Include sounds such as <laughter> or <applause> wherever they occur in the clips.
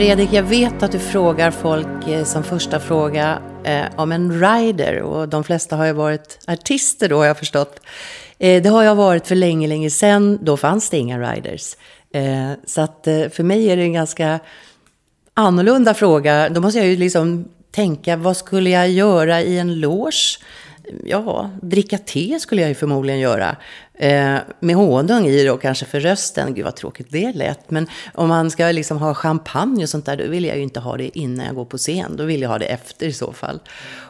Fredrik, jag vet att du frågar folk eh, som första fråga eh, om en rider och de flesta har ju varit artister då har jag förstått. Eh, det har jag varit för länge, länge sedan. Då fanns det inga riders. Eh, så att eh, för mig är det en ganska annorlunda fråga. Då måste jag ju liksom tänka, vad skulle jag göra i en loge? Ja, dricka te skulle jag ju förmodligen göra. Eh, med honung i då kanske för rösten. Gud vad tråkigt det lät. Men om man ska liksom ha champagne och sånt där, då vill jag ju inte ha det innan jag går på scen. Då vill jag ha det efter i så fall.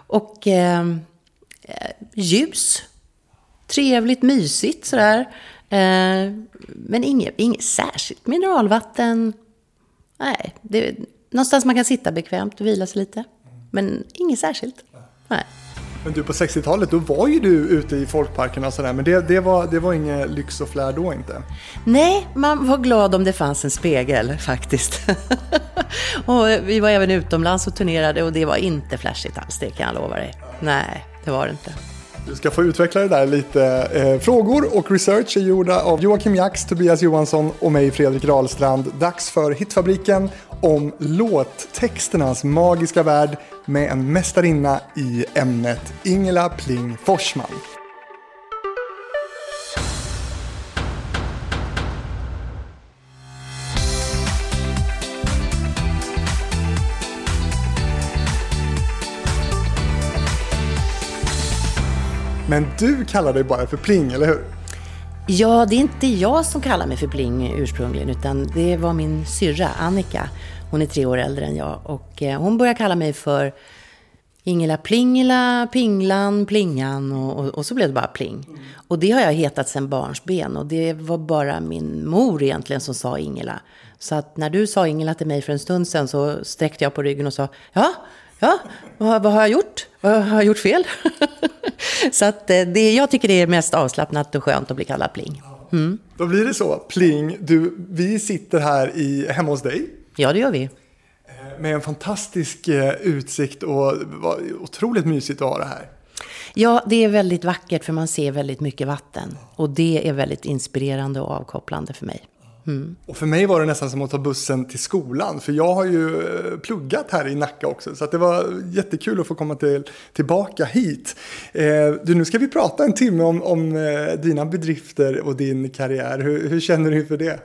Och ehm, eh, ljus. Trevligt, mysigt sådär. Eh, men inget, inget särskilt mineralvatten. Nej, det, någonstans man kan sitta bekvämt och vila sig lite. Men inget särskilt. Nej. Men du, på 60-talet, då var ju du ute i folkparkerna och sådär, men det, det, var, det var ingen lyx och flär då inte? Nej, man var glad om det fanns en spegel faktiskt. <laughs> och vi var även utomlands och turnerade och det var inte flashigt alls, det kan jag lova dig. Nej, det var det inte. Du ska få utveckla det där lite. Eh, frågor och research är gjorda av Joakim Jax, Tobias Johansson och mig Fredrik Rahlstrand. Dags för Hitfabriken om låttexternas magiska värld med en mästarinna i ämnet, Ingela Pling Forsman. Men du kallar dig bara för Pling, eller hur? Ja, det är inte jag som kallar mig för Pling ursprungligen, utan det var min syrra Annika. Hon är tre år äldre än jag och eh, hon började kalla mig för Ingela Plingela, Pinglan, Plingan och, och, och, så blev det bara Pling. Och det har jag hetat sedan barnsben och det var bara min mor egentligen som sa Ingela. Så att när du sa Ingela till mig för en stund sedan så sträckte jag på ryggen och sa ja, ja, vad, vad har jag gjort? Vad har jag gjort fel? <laughs> så att eh, det, jag tycker det är mest avslappnat och skönt att bli kallad Pling. Mm. Då blir det så. Pling, du, vi sitter här i, hemma hos dig. Ja, det gör vi. Eh, med en fantastisk eh, utsikt och otroligt mysigt att ha det här. Ja, det är väldigt vackert för man ser väldigt mycket vatten. Och det är väldigt inspirerande och avkopplande för mig. Mm. Och för mig var det nästan som att ta bussen till skolan. För jag har ju eh, pluggat här i Nacka också. Så det var jättekul att få komma till, tillbaka hit. Eh, du, nu ska vi prata en timme om, om eh, dina bedrifter och din karriär. Hur, hur känner du för det?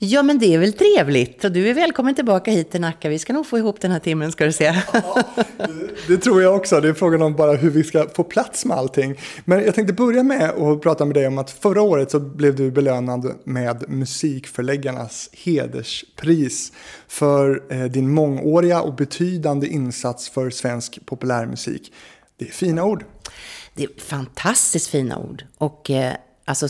Ja, men det är väl trevligt. Och du är välkommen tillbaka hit till Nacka. Vi ska nog få ihop den här timmen, ska du se. Ja, det, tror jag också. Det är frågan om bara hur vi ska få plats med allting. Men jag tänkte börja med att prata med dig om att förra året så blev du belönad med Musikförläggarnas hederspris för eh, din mångåriga och betydande insats för svensk populärmusik. Det är fina ord. Det är fantastiskt fina ord. Och eh, alltså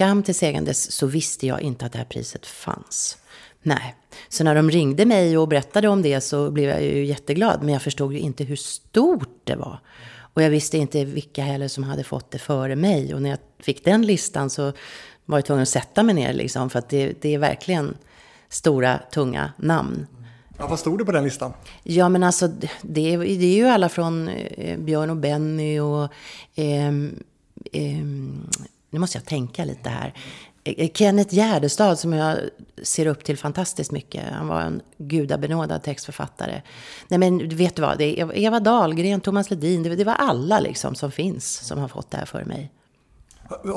skam till sägandes så visste jag inte att det här priset fanns. Nej. Så när de ringde mig och berättade om det så blev jag ju jätteglad. Men jag förstod ju inte hur stort det var. Och jag visste inte vilka heller som hade fått det före mig. Och när jag fick den listan så var jag tvungen att sätta mig ner liksom. För att det, det är verkligen stora, tunga namn. Ja, vad stod det på den listan? Ja, men alltså det, det är ju alla från eh, Björn och Benny och eh, eh, nu måste jag tänka lite här. Eh, eh, Kenneth Gärdestad som jag ser upp till fantastiskt mycket. Han var en gudabenådad textförfattare. Nej men vet du vad, det är Eva Dahlgren, Thomas Ledin, det var alla liksom som finns som har fått det här för mig.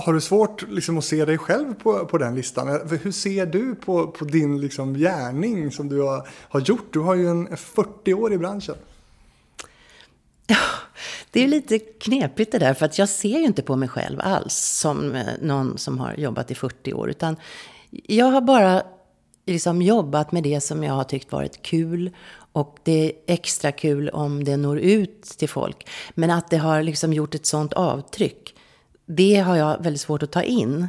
Har du svårt liksom, att se dig själv på, på den listan? Hur ser du på, på din liksom, gärning som du har, har gjort? Du har ju en 40 år i branschen. Ja, <laughs> det är lite knepigt det där, för att jag ser ju inte på mig själv alls som eh, någon som har jobbat i 40 år. Utan jag har bara liksom jobbat med det som jag har tyckt varit kul. Och det är extra kul om det når ut till folk. Men att det har liksom gjort ett sånt avtryck, det har jag väldigt svårt att ta in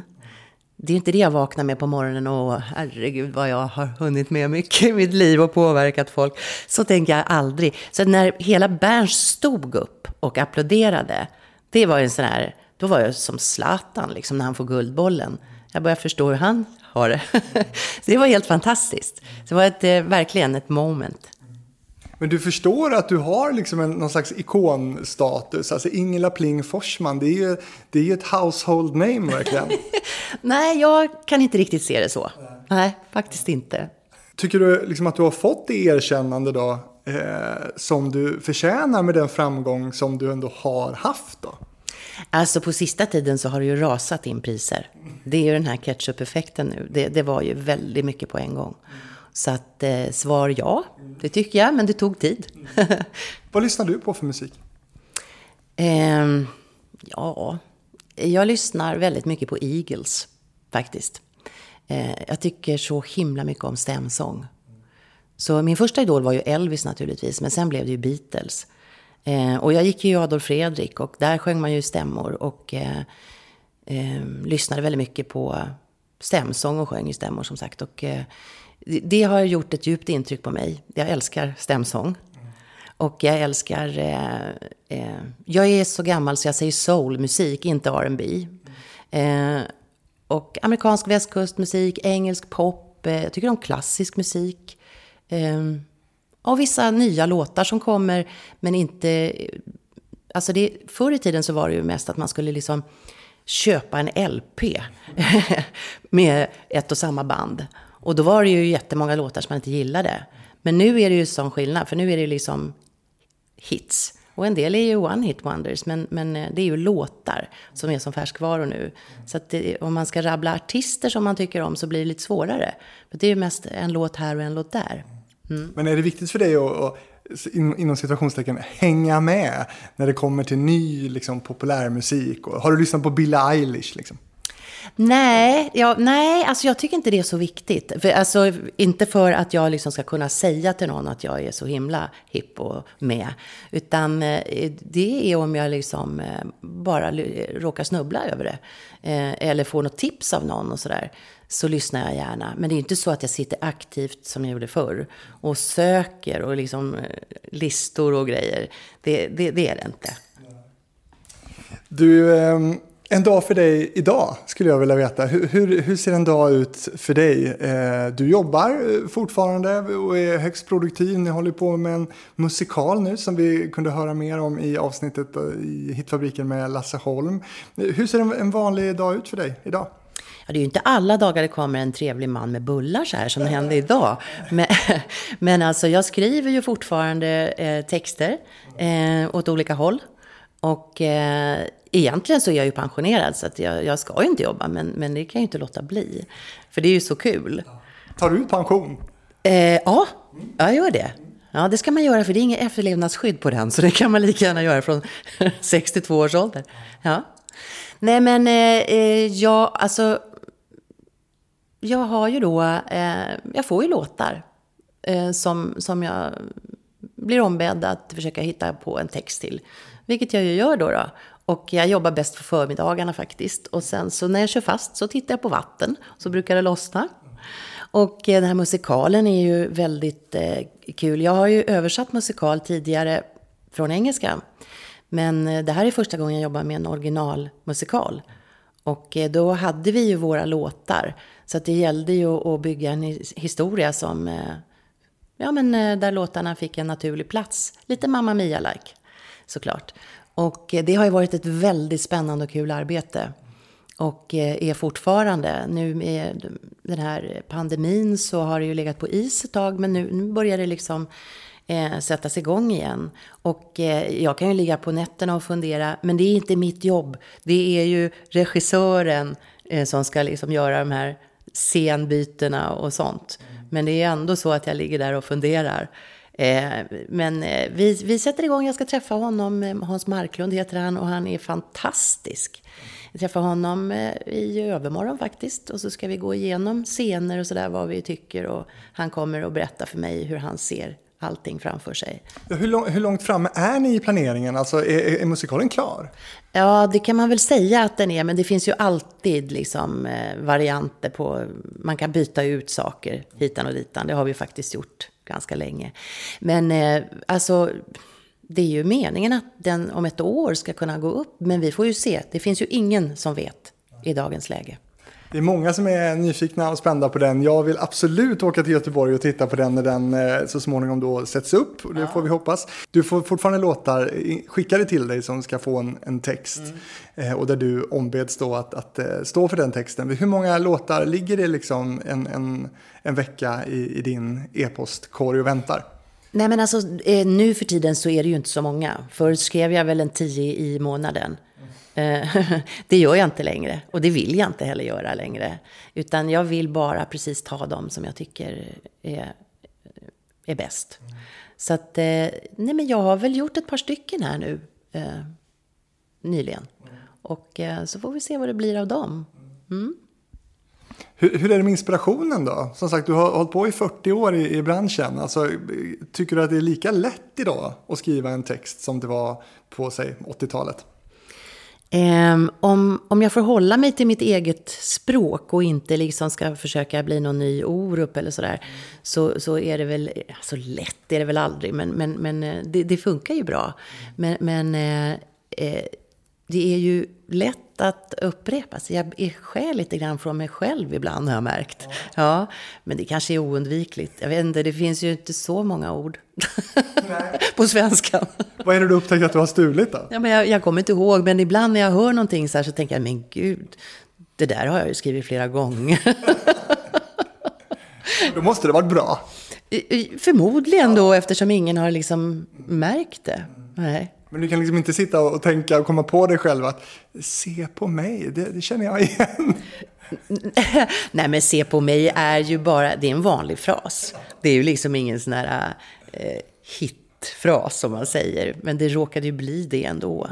det är inte det jag vaknar med på morgonen och herregud vad jag har hunnit med mycket i mitt liv och påverkat folk. Så tänker jag aldrig. Så när hela Berns stod upp och applåderade, det var en sån här, då var jag som Zlatan liksom när han får Guldbollen. Jag börjar förstå hur han har det. <laughs> det var helt fantastiskt. Det var ett, eh, verkligen ett moment. Men du förstår att du har liksom en, någon slags ikonstatus. Alltså Ingela Pling Forsman, det är ju, det är ju ett household name verkligen. <laughs> Nej, jag kan inte riktigt se det så. Nej, faktiskt inte. Tycker du liksom att du har fått det erkännande då eh, som du förtjänar med den framgång som du ändå har haft då? Alltså på sista tiden så har det ju rasat in priser. Det är ju den här ketchup-effekten nu. Det, det var ju väldigt mycket på en gång. Så att eh, svar ja, det tycker jag, men det tog tid. <laughs> Vad lyssnar du på för musik? Eh, ja, jag lyssnar väldigt mycket på Eagles faktiskt. Eh, jag tycker så himla mycket om stämsång. Så min första idol var ju Elvis naturligtvis, men sen blev det ju Beatles. Eh, och jag gick ju Adolf Fredrik och där sjöng man ju stämmor och eh, eh, lyssnade väldigt mycket på stämsång och sjöng i stämmor som sagt. Och, eh, det har gjort ett djupt intryck på mig. Jag älskar stämsång. Och jag älskar... Eh, eh, jag är så gammal så jag säger soulmusik, inte R&B. Eh, och amerikansk västkustmusik, engelsk pop. Eh, jag tycker om klassisk musik. Eh, och vissa nya låtar som kommer, men inte... Alltså det, förr i tiden så var det ju mest att man skulle liksom köpa en LP <laughs> med ett och samma band. Och då var det ju jättemånga låtar som man inte gillade. Men nu är det ju sån skillnad, för nu är det ju liksom hits. Och en del är ju one hit wonders, men, men eh, det är ju låtar som är som färskvaror nu. Så att det, om man ska rabbla artister som man tycker om så blir det lite svårare. För det är ju mest en låt här och en låt där. Mm. Men är det viktigt för dig att, att inom situationstecken hänga med när det kommer till ny liksom, populärmusik? Och, har du lyssnat på Billie Eilish? Liksom? Nej, jag, nej, alltså jag tycker inte det är så viktigt. För, alltså, inte för att jag liksom ska kunna säga till någon att jag är så himla hipp och med. Utan eh, det är om jag liksom eh, bara råkar snubbla över det. Eh, eller får något tips av någon och sådär. Så lyssnar jag gärna. Men det är inte så att jag sitter aktivt som jag gjorde förr. Och söker och liksom listor och grejer. Det, det, det är det inte. Du... Ehm, en dag för dig idag skulle jag vilja veta. Hur, hur, hur ser en dag ut för dig? Eh, du jobbar eh, fortfarande och är högst produktiv. Ni håller på med en musikal nu som vi kunde höra mer om i avsnittet eh, i Hitfabriken med Lasse Holm. Eh, hur ser en, en vanlig dag ut för dig idag? Ja, det är ju inte alla dagar det kommer en trevlig man med bullar så här som det hände idag. Men, <laughs> men alltså, jag skriver ju fortfarande eh, texter eh, åt olika håll. Och eh, egentligen så är jag ju pensionerad så att jag, jag ska ju inte jobba, men, men det kan jag ju inte låta bli. För det är ju så kul. Tar du ut pension? Eh, ja, jag gör det. Ja, det ska man göra för det är inget efterlevnadsskydd på den, så det kan man lika gärna göra från <laughs> 62 års ålder. Ja. Nej, men eh, eh, jag, alltså, jag har ju då, eh, jag får ju låtar eh, som, som jag blir ombedd att försöka hitta på en text till. Vilket jag ju gör då. då. Och jag jobbar bäst på förmiddagarna faktiskt. Och sen så när jag kör fast så tittar jag på vatten. Så brukar det lossna. Och eh, den här musikalen är ju väldigt eh, kul. Jag har ju översatt musikal tidigare från engelska. Men eh, det här är första gången jag jobbar med en originalmusikal. Och eh, då hade vi ju våra låtar. Så att det gällde ju att bygga en historia som, ja men där låtarna fick en naturlig plats. Lite Mamma Mia-like, såklart. Och eh, det har ju varit ett väldigt spännande och kul arbete. Och eh, är fortfarande. Nu med den här pandemin så har det ju legat på is ett tag. Men nu, nu börjar det liksom eh, sättas igång igen. Och eh, jag kan ju ligga på nätterna och fundera. Men det är inte mitt jobb. Det är ju regissören eh, som ska liksom göra de här scenbytena och sånt. Men det är ändå så att jag ligger där och funderar. Eh, men eh, vi, vi sätter igång, jag ska träffa honom, eh, Hans Marklund heter han och han är fantastisk. Jag träffar honom i övermorgon faktiskt och så ska vi gå igenom scener och sådär vad vi tycker och han kommer att berätta för mig hur han ser allting framför sig. Hur, lång, hur långt framme är ni i planeringen? Alltså, är, är, musikalen klar? Ja, det kan man väl säga att den är, men det finns ju alltid liksom, varianter på... Man kan byta ut saker hitan och ditan. Det har vi faktiskt gjort ganska länge. Men eh, alltså, det är ju meningen att den om ett år ska kunna gå upp. Men vi får ju se. Det finns ju ingen som vet i dagens läge. Det är många som är nyfikna och spända på den. Jag vill absolut åka till Göteborg och titta på den när den eh, så småningom då sätts upp. Och det ja. får vi hoppas. Du får fortfarande låtar skickade till dig som ska få en, en text. Mm. Eh, och där du ombeds då att, att, eh, stå för den texten. Hur många låtar ligger det liksom en, en, en vecka i, i din e-postkorg och väntar? Nej men alltså nu för tiden så är det ju inte så många. Förr skrev jag väl en tio i månaden. Eh, <laughs> det gör jag inte längre och det vill jag inte heller göra längre. Utan jag vill bara precis ta dem som jag tycker är, är bäst. Mm. Så att, eh, nej men jag har väl gjort ett par stycken här nu eh, nyligen. Mm. Och eh, så får vi se vad det blir av dem. Mm. Hur, hur, är det med inspirationen då? Som sagt, du har hållit på i 40 år i, i branschen. Alltså, tycker du att det är lika lätt idag att skriva en text som det var på, säg, 80-talet? Ehm, om, om jag får hålla mig till mitt eget språk och inte liksom ska försöka bli någon ny Orup eller sådär, så, så är det väl, alltså lätt är det väl aldrig, men, men, men eh, det, det funkar ju bra. Men, men eh, eh det är ju lätt att upprepa sig. Jag är skäl lite grann från mig själv ibland har jag märkt. Ja, men det kanske är oundvikligt. Jag vet inte, det finns ju inte så många ord <laughs> på svenska. Vad är det du upptäckt att du har stulit då? Ja, men jag, jag kommer inte ihåg, men ibland när jag hör någonting så här så tänker jag, men gud, det där har jag ju skrivit flera gånger. <laughs> då måste det varit bra. Förmodligen då, eftersom ingen har liksom märkt det. Nej. Men du kan liksom inte sitta och tänka och komma på dig själv att se på mig, det, det känner jag igen. <laughs> Nej men se på mig är ju bara, det är en vanlig fras. Det är ju liksom ingen sån här eh, hitfras som man säger. Men det råkade ju bli det ändå.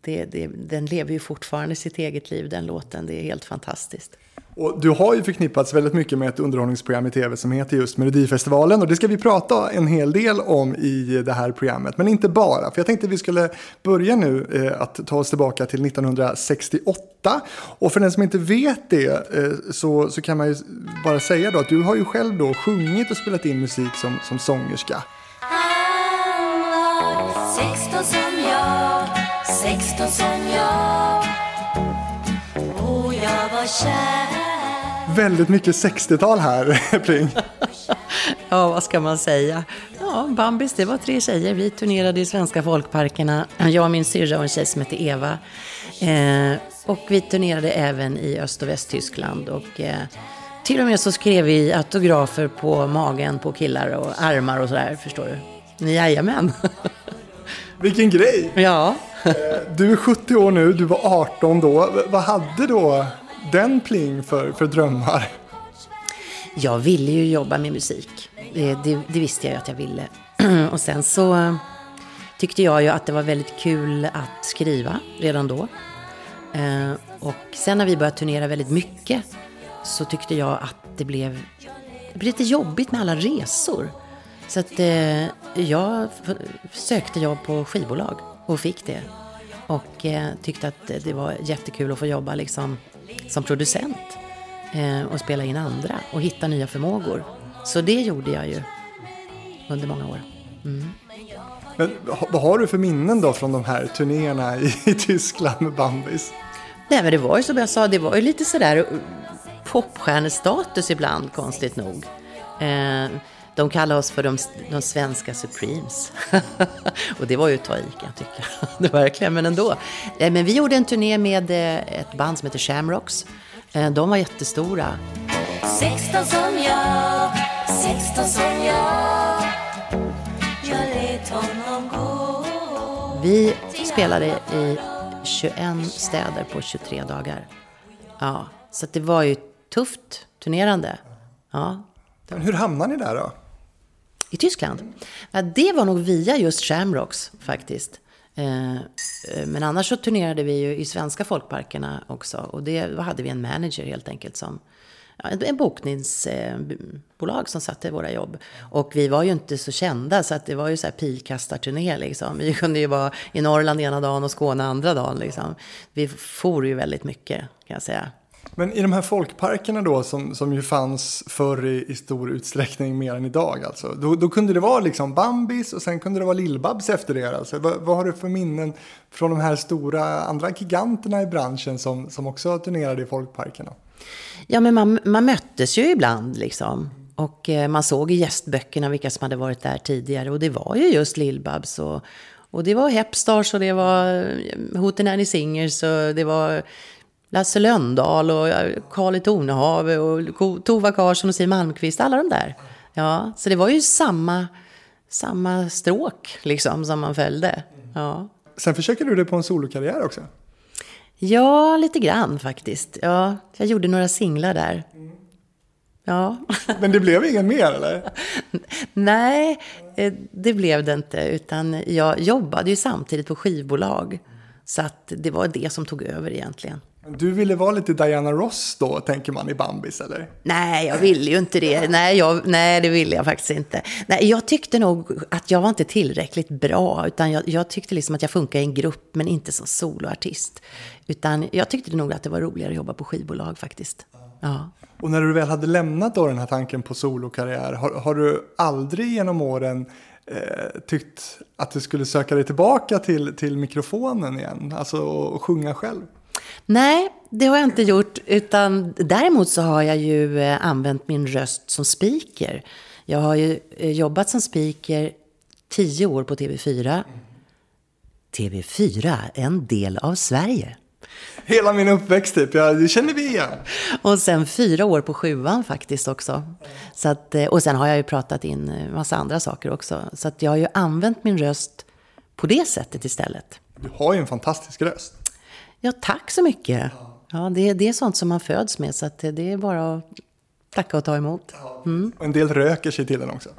Det, det, den lever ju fortfarande sitt eget liv den låten, det är helt fantastiskt. Och du har ju förknippats väldigt mycket med ett underhållningsprogram i tv som heter just Melodifestivalen och det ska vi prata en hel del om i det här programmet. Men inte bara, för jag tänkte att vi skulle börja nu eh, att ta oss tillbaka till 1968. Och för den som inte vet det eh, så, så kan man ju bara säga då att du har ju själv då sjungit och spelat in musik som, som sångerska. Han var 16 som jag, 16 som jag och jag var kär väldigt mycket 60-tal här, <laughs> Pling. <laughs> ja, vad ska man säga? Ja, Bambis, det var tre tjejer. Vi turnerade i svenska folkparkerna. Jag och min syrra och en tjej som hette Eva. Eh, och vi turnerade även i Öst och Västtyskland. Och, eh, till och med så skrev vi autografer på magen på killar och armar och sådär, förstår du. Jajamän. <laughs> Vilken grej! Ja. Eh, du är 70 år nu, du var 18 då. Vad hade då den Pling för, för drömmar? Jag ville ju jobba med musik. Det, det, det visste jag ju att jag ville. <clears throat> Och sen så tyckte jag ju att det var väldigt kul att skriva redan då. Eh, och sen när vi började turnera väldigt mycket så tyckte jag att det blev, det blev lite jobbigt med alla resor. Så att eh, jag sökte jobb på skivbolag och fick det. Och eh, tyckte att det var jättekul att få jobba liksom som producent eh, och spela in andra och hitta nya förmågor. Så det gjorde jag ju under många år. Mm. Men vad har du för minnen då från de här turnéerna i, <laughs> i Tyskland med Bambis? Nej men det var ju som jag sa, det var ju lite sådär popstjärnestatus ibland konstigt nog. Eh, de kallade oss för de, de svenska Supremes. <laughs> och det var ju att ta i kan jag tycka. <laughs> det verkligen, men ändå. Eh, men vi gjorde en turné med eh, ett band som heter Shamrocks. Eh, de var jättestora. 16 som jag, 16 som jag Jag lät honom gå Vi spelade i 21 städer på 23 dagar. Ja, så det var ju tufft turnerande. Ja. Men hur hamnade ni där då? I Tyskland. Det var nog via just Shamrocks faktiskt. Eh, eh, men annars så turnerade vi ju i svenska folkparkerna också. Och det hade vi en manager helt enkelt som en bokningsbolag eh, som satte våra jobb. Och vi var ju inte så kända så att det var ju så här pilkastarturné liksom. Vi kunde ju vara i Norrland ena dagen och Skåne andra dagen liksom. Vi for ju väldigt mycket kan jag säga. Men i de här folkparkerna då som, som ju fanns förr i, i stor utsträckning mer än idag alltså. Då, då, kunde det vara liksom Bambis och sen kunde det vara Lillbabs efter det. Alltså. Vad, vad, har du för minnen från de här stora andra giganterna i branschen som, som också turnerade i folkparkerna? Ja, men man, man möttes ju ibland liksom. Och eh, man såg i gästböckerna vilka som hade varit där tidigare. Och det var ju just Lillbabs och, och det var Hepstars och det var eh, Hootenanny Singers och det var Lasse Lönndahl och Karl i Tornehave och Tova Karlsson och Siw Malmkvist. Alla de där. Ja, så det var ju samma, samma stråk liksom som man följde. Ja. Sen försöker du dig på en solokarriär också? Ja, lite grann faktiskt. Ja, jag gjorde några singlar där. Ja. <laughs> Men det blev ingen mer eller? Nej, eh, det blev det inte. Utan jag jobbade ju samtidigt på skivbolag. Så att det var det som tog över egentligen. Du ville vara lite Diana Ross då, tänker man i Bambis, eller? Nej, jag ville ju inte det. Nej, jag, nej, det ville jag faktiskt inte. Nej, jag tyckte nog att jag var inte tillräckligt bra, utan jag, jag tyckte liksom att jag funkar i en grupp, men inte som soloartist. Utan jag tyckte nog att det var roligare att jobba på skivbolag faktiskt. Ja. Och när du väl hade lämnat då den här tanken på solokarriär, har, har du aldrig genom åren eh, tyckt att du skulle söka dig tillbaka till, till mikrofonen igen? Alltså och sjunga själv? Nej, det har jag inte gjort. Utan däremot så har jag ju eh, använt min röst som speaker. Jag har ju eh, jobbat som speaker tio år på TV4. TV4, en del av Sverige. Hela min uppväxt typ, ja, det känner vi igen. Och sen fyra år på sjuan faktiskt också. Så att, eh, och sen har jag ju pratat in massa andra saker också. Så att jag har ju använt min röst på det sättet istället. Du har ju en fantastisk röst. Ja, tack så mycket. Ja, det, det är sånt som man föds med, så att det är bara att tacka och ta emot. Mm. Och en del röker sig till den också.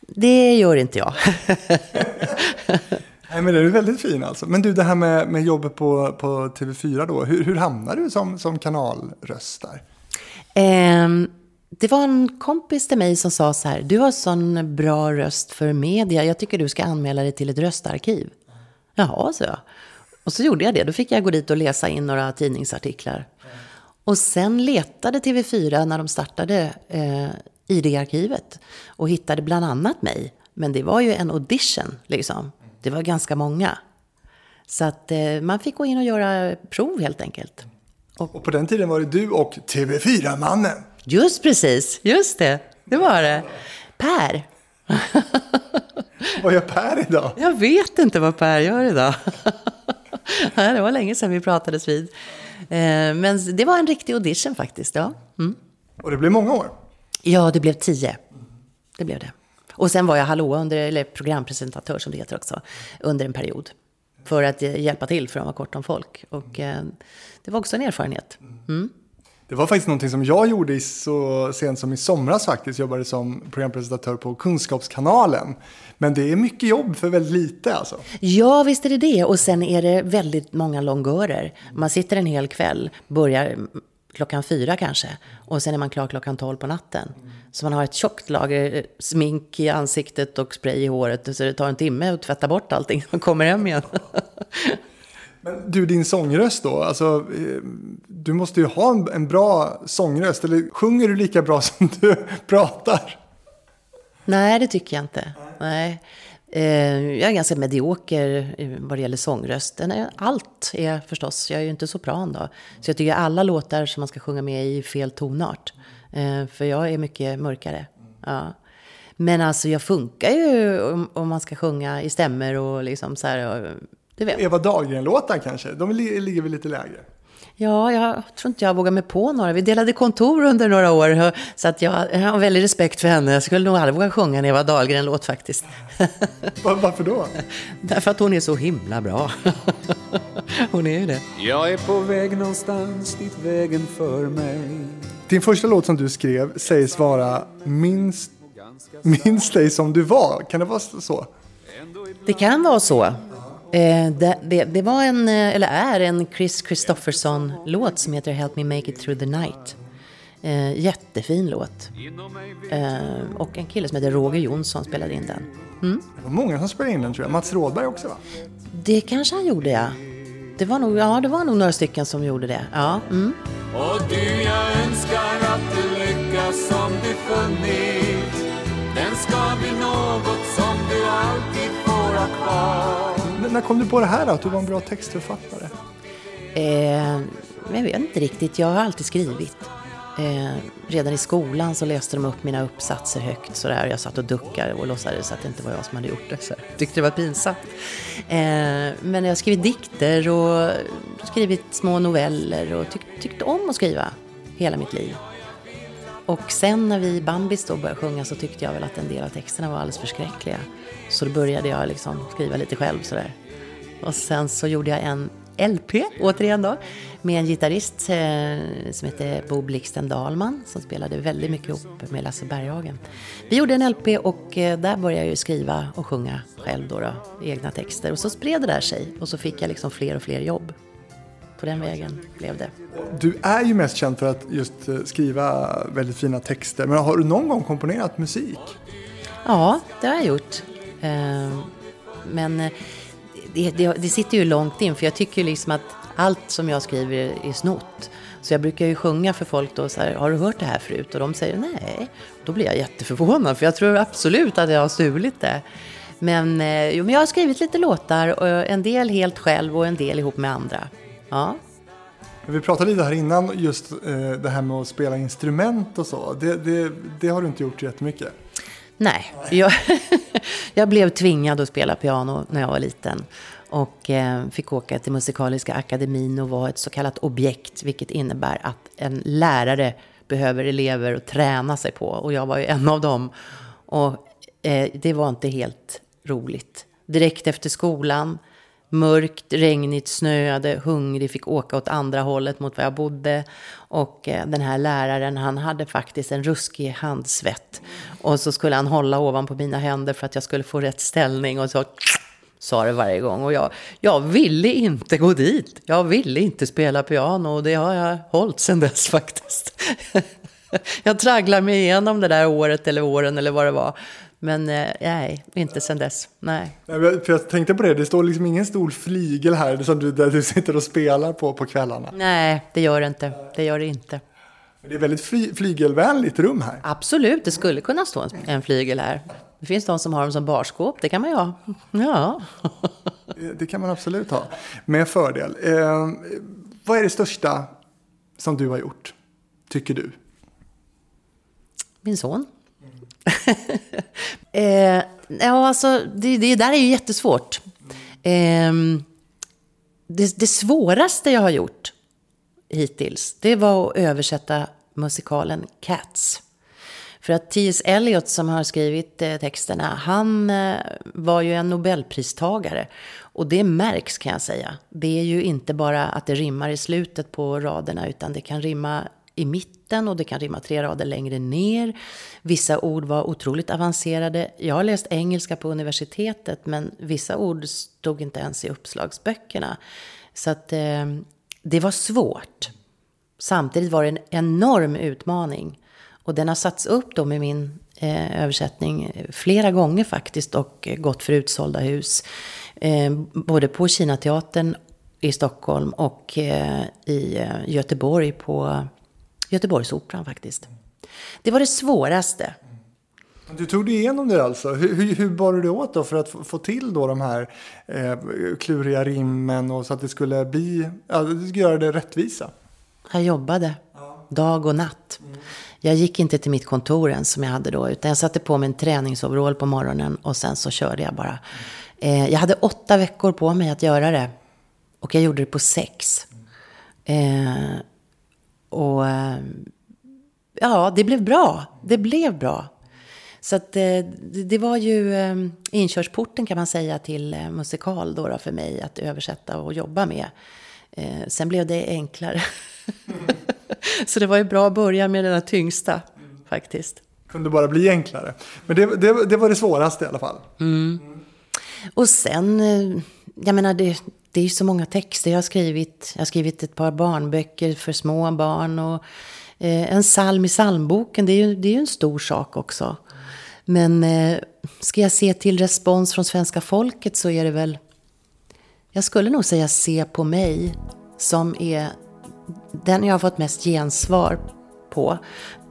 Det gör inte jag. <laughs> Nej, men det är väldigt fin alltså. Men du, det här med, med jobbet på, på TV4 då. Hur, hur hamnade du som, som kanalröst där? Eh, det var en kompis till mig som sa så här. Du har sån bra röst för media. Jag tycker du ska anmäla dig till ett röstarkiv. Jaha, så jag. Och så gjorde jag det. Då fick jag gå dit och läsa in några tidningsartiklar. Och sen letade TV4 när de startade eh, ID-arkivet och hittade bland annat mig. Men det var ju en audition, liksom. Det var ganska många. Så att eh, man fick gå in och göra prov helt enkelt. Och, och på den tiden var det du och TV4-mannen. Just precis, just det. Det var det. Per. vad gör Per idag? Jag vet inte vad Per gör idag. <laughs> det var länge sedan vi pratades vid. Eh, men det var en riktig audition faktiskt. Ja. Mm. Och det blev många år? Ja, det blev tio. Det blev det. Och sen var jag hallå, under, eller programpresentatör som det heter också, under en period. För att hjälpa till, för att vara kort om folk. Och eh, det var också en erfarenhet. Mm. Det var faktiskt någonting som jag gjorde så sent som i somras faktiskt. Jobbade som programpresentatör på Kunskapskanalen. Men det är mycket jobb för väldigt lite alltså. Ja, visst är det det. Och sen är det väldigt många longörer. Man sitter en hel kväll, börjar klockan fyra kanske. Och sen är man klar klockan tolv på natten. Så man har ett tjockt lager eh, smink i ansiktet och spray i håret. Så det tar en timme att tvätta bort allting. Man kommer hem igen. <laughs> Men du, din sångröst då? Alltså, eh, du måste ju ha en, en bra sångröst. Eller sjunger du lika bra <laughs> som du pratar? Nej, det tycker jag inte. Nej. Eh, jag är ganska medioker eh, vad det gäller sångrösten. Allt är förstås, jag är ju inte sopran då. Så jag tycker alla låtar som man ska sjunga med i fel tonart. För jag är mycket mörkare. Ja. Men alltså jag funkar ju om, man ska sjunga i stämmer och liksom så här. Du vet. Eva Dahlgren-låtar kanske? De ligger väl lite lägre? Ja, jag tror inte jag vågar mig på några. Vi delade kontor under några år, så att jag, har väldigt respekt för henne. Jag skulle nog aldrig våga sjunga en Eva Dahlgren-låt faktiskt. <laughs> Varför då? <laughs> Därför att hon är så himla bra. <laughs> hon är ju det. Jag är på väg någonstans dit vägen för mig. Din första låt som du skrev sägs vara Minst, minst dig som du var. Kan det vara så? Det kan vara så. Eh, det, det, det, var en, eh, eller är en Chris Christofferson-låt som heter Help Me Make It Through the Night. Eh, jättefin låt. Eh, och en kille som heter Roger Jonsson spelade in den. Mm. Det var många som spelade in den tror jag. Mats Rådberg också va? Det kanske han gjorde ja. Det var nog, ja, det var nog några stycken som gjorde det. Ja. Mm. Och du, jag önskar att du lyckas som du funnit. Den ska bli något som du alltid får ha kvar när kom du på det här då, att du var en bra textförfattare? Eh, jag vet inte riktigt, jag har alltid skrivit. Eh, redan i skolan så läste de upp mina uppsatser högt sådär. Jag satt och duckade och låtsades att det inte var jag som hade gjort det. Så jag tyckte det var pinsamt. Eh, men jag har skrivit dikter och skrivit små noveller och tyck, tyckte om att skriva hela mitt liv. Och sen när vi i Bambis då började sjunga så tyckte jag väl att en del av texterna var alldeles förskräckliga. Så då började jag liksom skriva lite själv sådär. Och sen så gjorde jag en LP, återigen då, med en gitarrist eh, som hette Bo Blixten Dahlman som spelade väldigt mycket ihop med Lasse Berghagen. Vi gjorde en LP och eh, där började jag ju skriva och sjunga själv då, då egna texter. Och så spred det där sig och så fick jag liksom fler och fler jobb. På den vägen blev det. Du är ju mest känd för att just eh, skriva väldigt fina texter. Men har du någon gång komponerat musik? Ja, det har jag gjort. Eh, men eh, det, det, det, sitter ju långt in för jag tycker liksom att allt som jag skriver är snott. Så jag brukar ju sjunga för folk då så här, har du hört det här förut? Och de säger nej. Då blir jag jätteförvånad för jag tror absolut att jag har stulit det. Men, eh, jo, men jag har skrivit lite låtar, och en del helt själv och en del ihop med andra. Ja. Vi pratade lite här innan just eh, det här med att spela instrument och så. Det, det, det har du inte gjort jättemycket. Nej, jag, <laughs> jag blev tvingad att spela piano när jag var liten. Och eh, fick åka till Musikaliska akademin och vara ett så kallat objekt. Vilket innebär att en lärare behöver elever att träna sig på. Och jag var ju en av dem. Och eh, det var inte helt roligt. Direkt efter skolan mörkt, regnigt, snöade, hungrig, fick åka åt andra hållet mot var jag bodde. Och eh, den här läraren, han hade faktiskt en ruskig handsvett. Och så skulle han hålla ovanpå mina händer för att jag skulle få rätt ställning. Och så sa det varje gång. Och jag, jag ville inte gå dit. Jag ville inte spela piano och det har jag hållit sedan dess faktiskt. <laughs> jag tragglar mig igenom det där året eller åren eller vad det var. Men eh, nej, inte sen dess. Nej. För jag tänkte på det, det står liksom ingen stor flygel här som du, där du sitter och spelar på på kvällarna. Nej, det gör det inte. Det gör det inte. Det är väldigt fly, flygelvänligt rum här. Absolut, det skulle kunna stå en, en flygel här. Det finns de som har dem som barskåp, det kan man ju ha. Ja. det kan man absolut ha, med fördel. Eh, vad är det största som du har gjort, tycker du? Min son. <laughs> eh, ja, alltså, det, det där är ju jättesvårt. Eh, det, det svåraste jag har gjort hittills, det var att översätta musikalen Cats. För att T.S. Eliot som har skrivit eh, texterna, han eh, var ju en nobelpristagare. Och det märks kan jag säga. Det är ju inte bara att det rimmar i slutet på raderna, utan det kan rimma i mitten och det kan rimma tre rader längre ner. Vissa ord var otroligt avancerade. Jag har läst engelska på universitetet men vissa ord stod inte ens i uppslagsböckerna. Så att eh, det var svårt. Samtidigt var det en enorm utmaning. Och den har satts upp då med min eh, översättning flera gånger faktiskt och gått för utsålda hus. Eh, både på Kinateatern i Stockholm och eh, i eh, Göteborg på Göteborgsoperan faktiskt. Det var det svåraste. Du tog dig igenom det alltså. Hur, hur, hur bar du det åt då för att få till då de här eh, kluriga rimmen och så att det skulle bli, ja, det skulle göra det rättvisa? Jag jobbade ja. dag och natt. Mm. Jag gick inte till mitt kontor ens som jag hade då, utan jag satte på mig en träningsoverall på morgonen och sen så körde jag bara. Eh, jag hade åtta veckor på mig att göra det och jag gjorde det på sex. Eh, och eh, ja, det blev bra. Det blev bra. Så att, eh, det var ju eh, inkörsporten kan man säga till musikal då, då för mig att översätta och jobba med. Sen blev det enklare. <laughs> Så det var ju bra att börja med den tyngsta faktiskt. Kunde bara bli enklare. Men det, det, det var det svåraste i alla fall. Mm. Och sen, jag menar det, det är så många texter jag har skrivit. Jag har skrivit ett par barnböcker för små barn och eh, en psalm i psalmboken. Det är ju, det är ju en stor sak också. Men eh, ska jag se till respons från svenska folket så är det väl... Jag skulle nog säga se på mig som är den jag har fått mest gensvar på.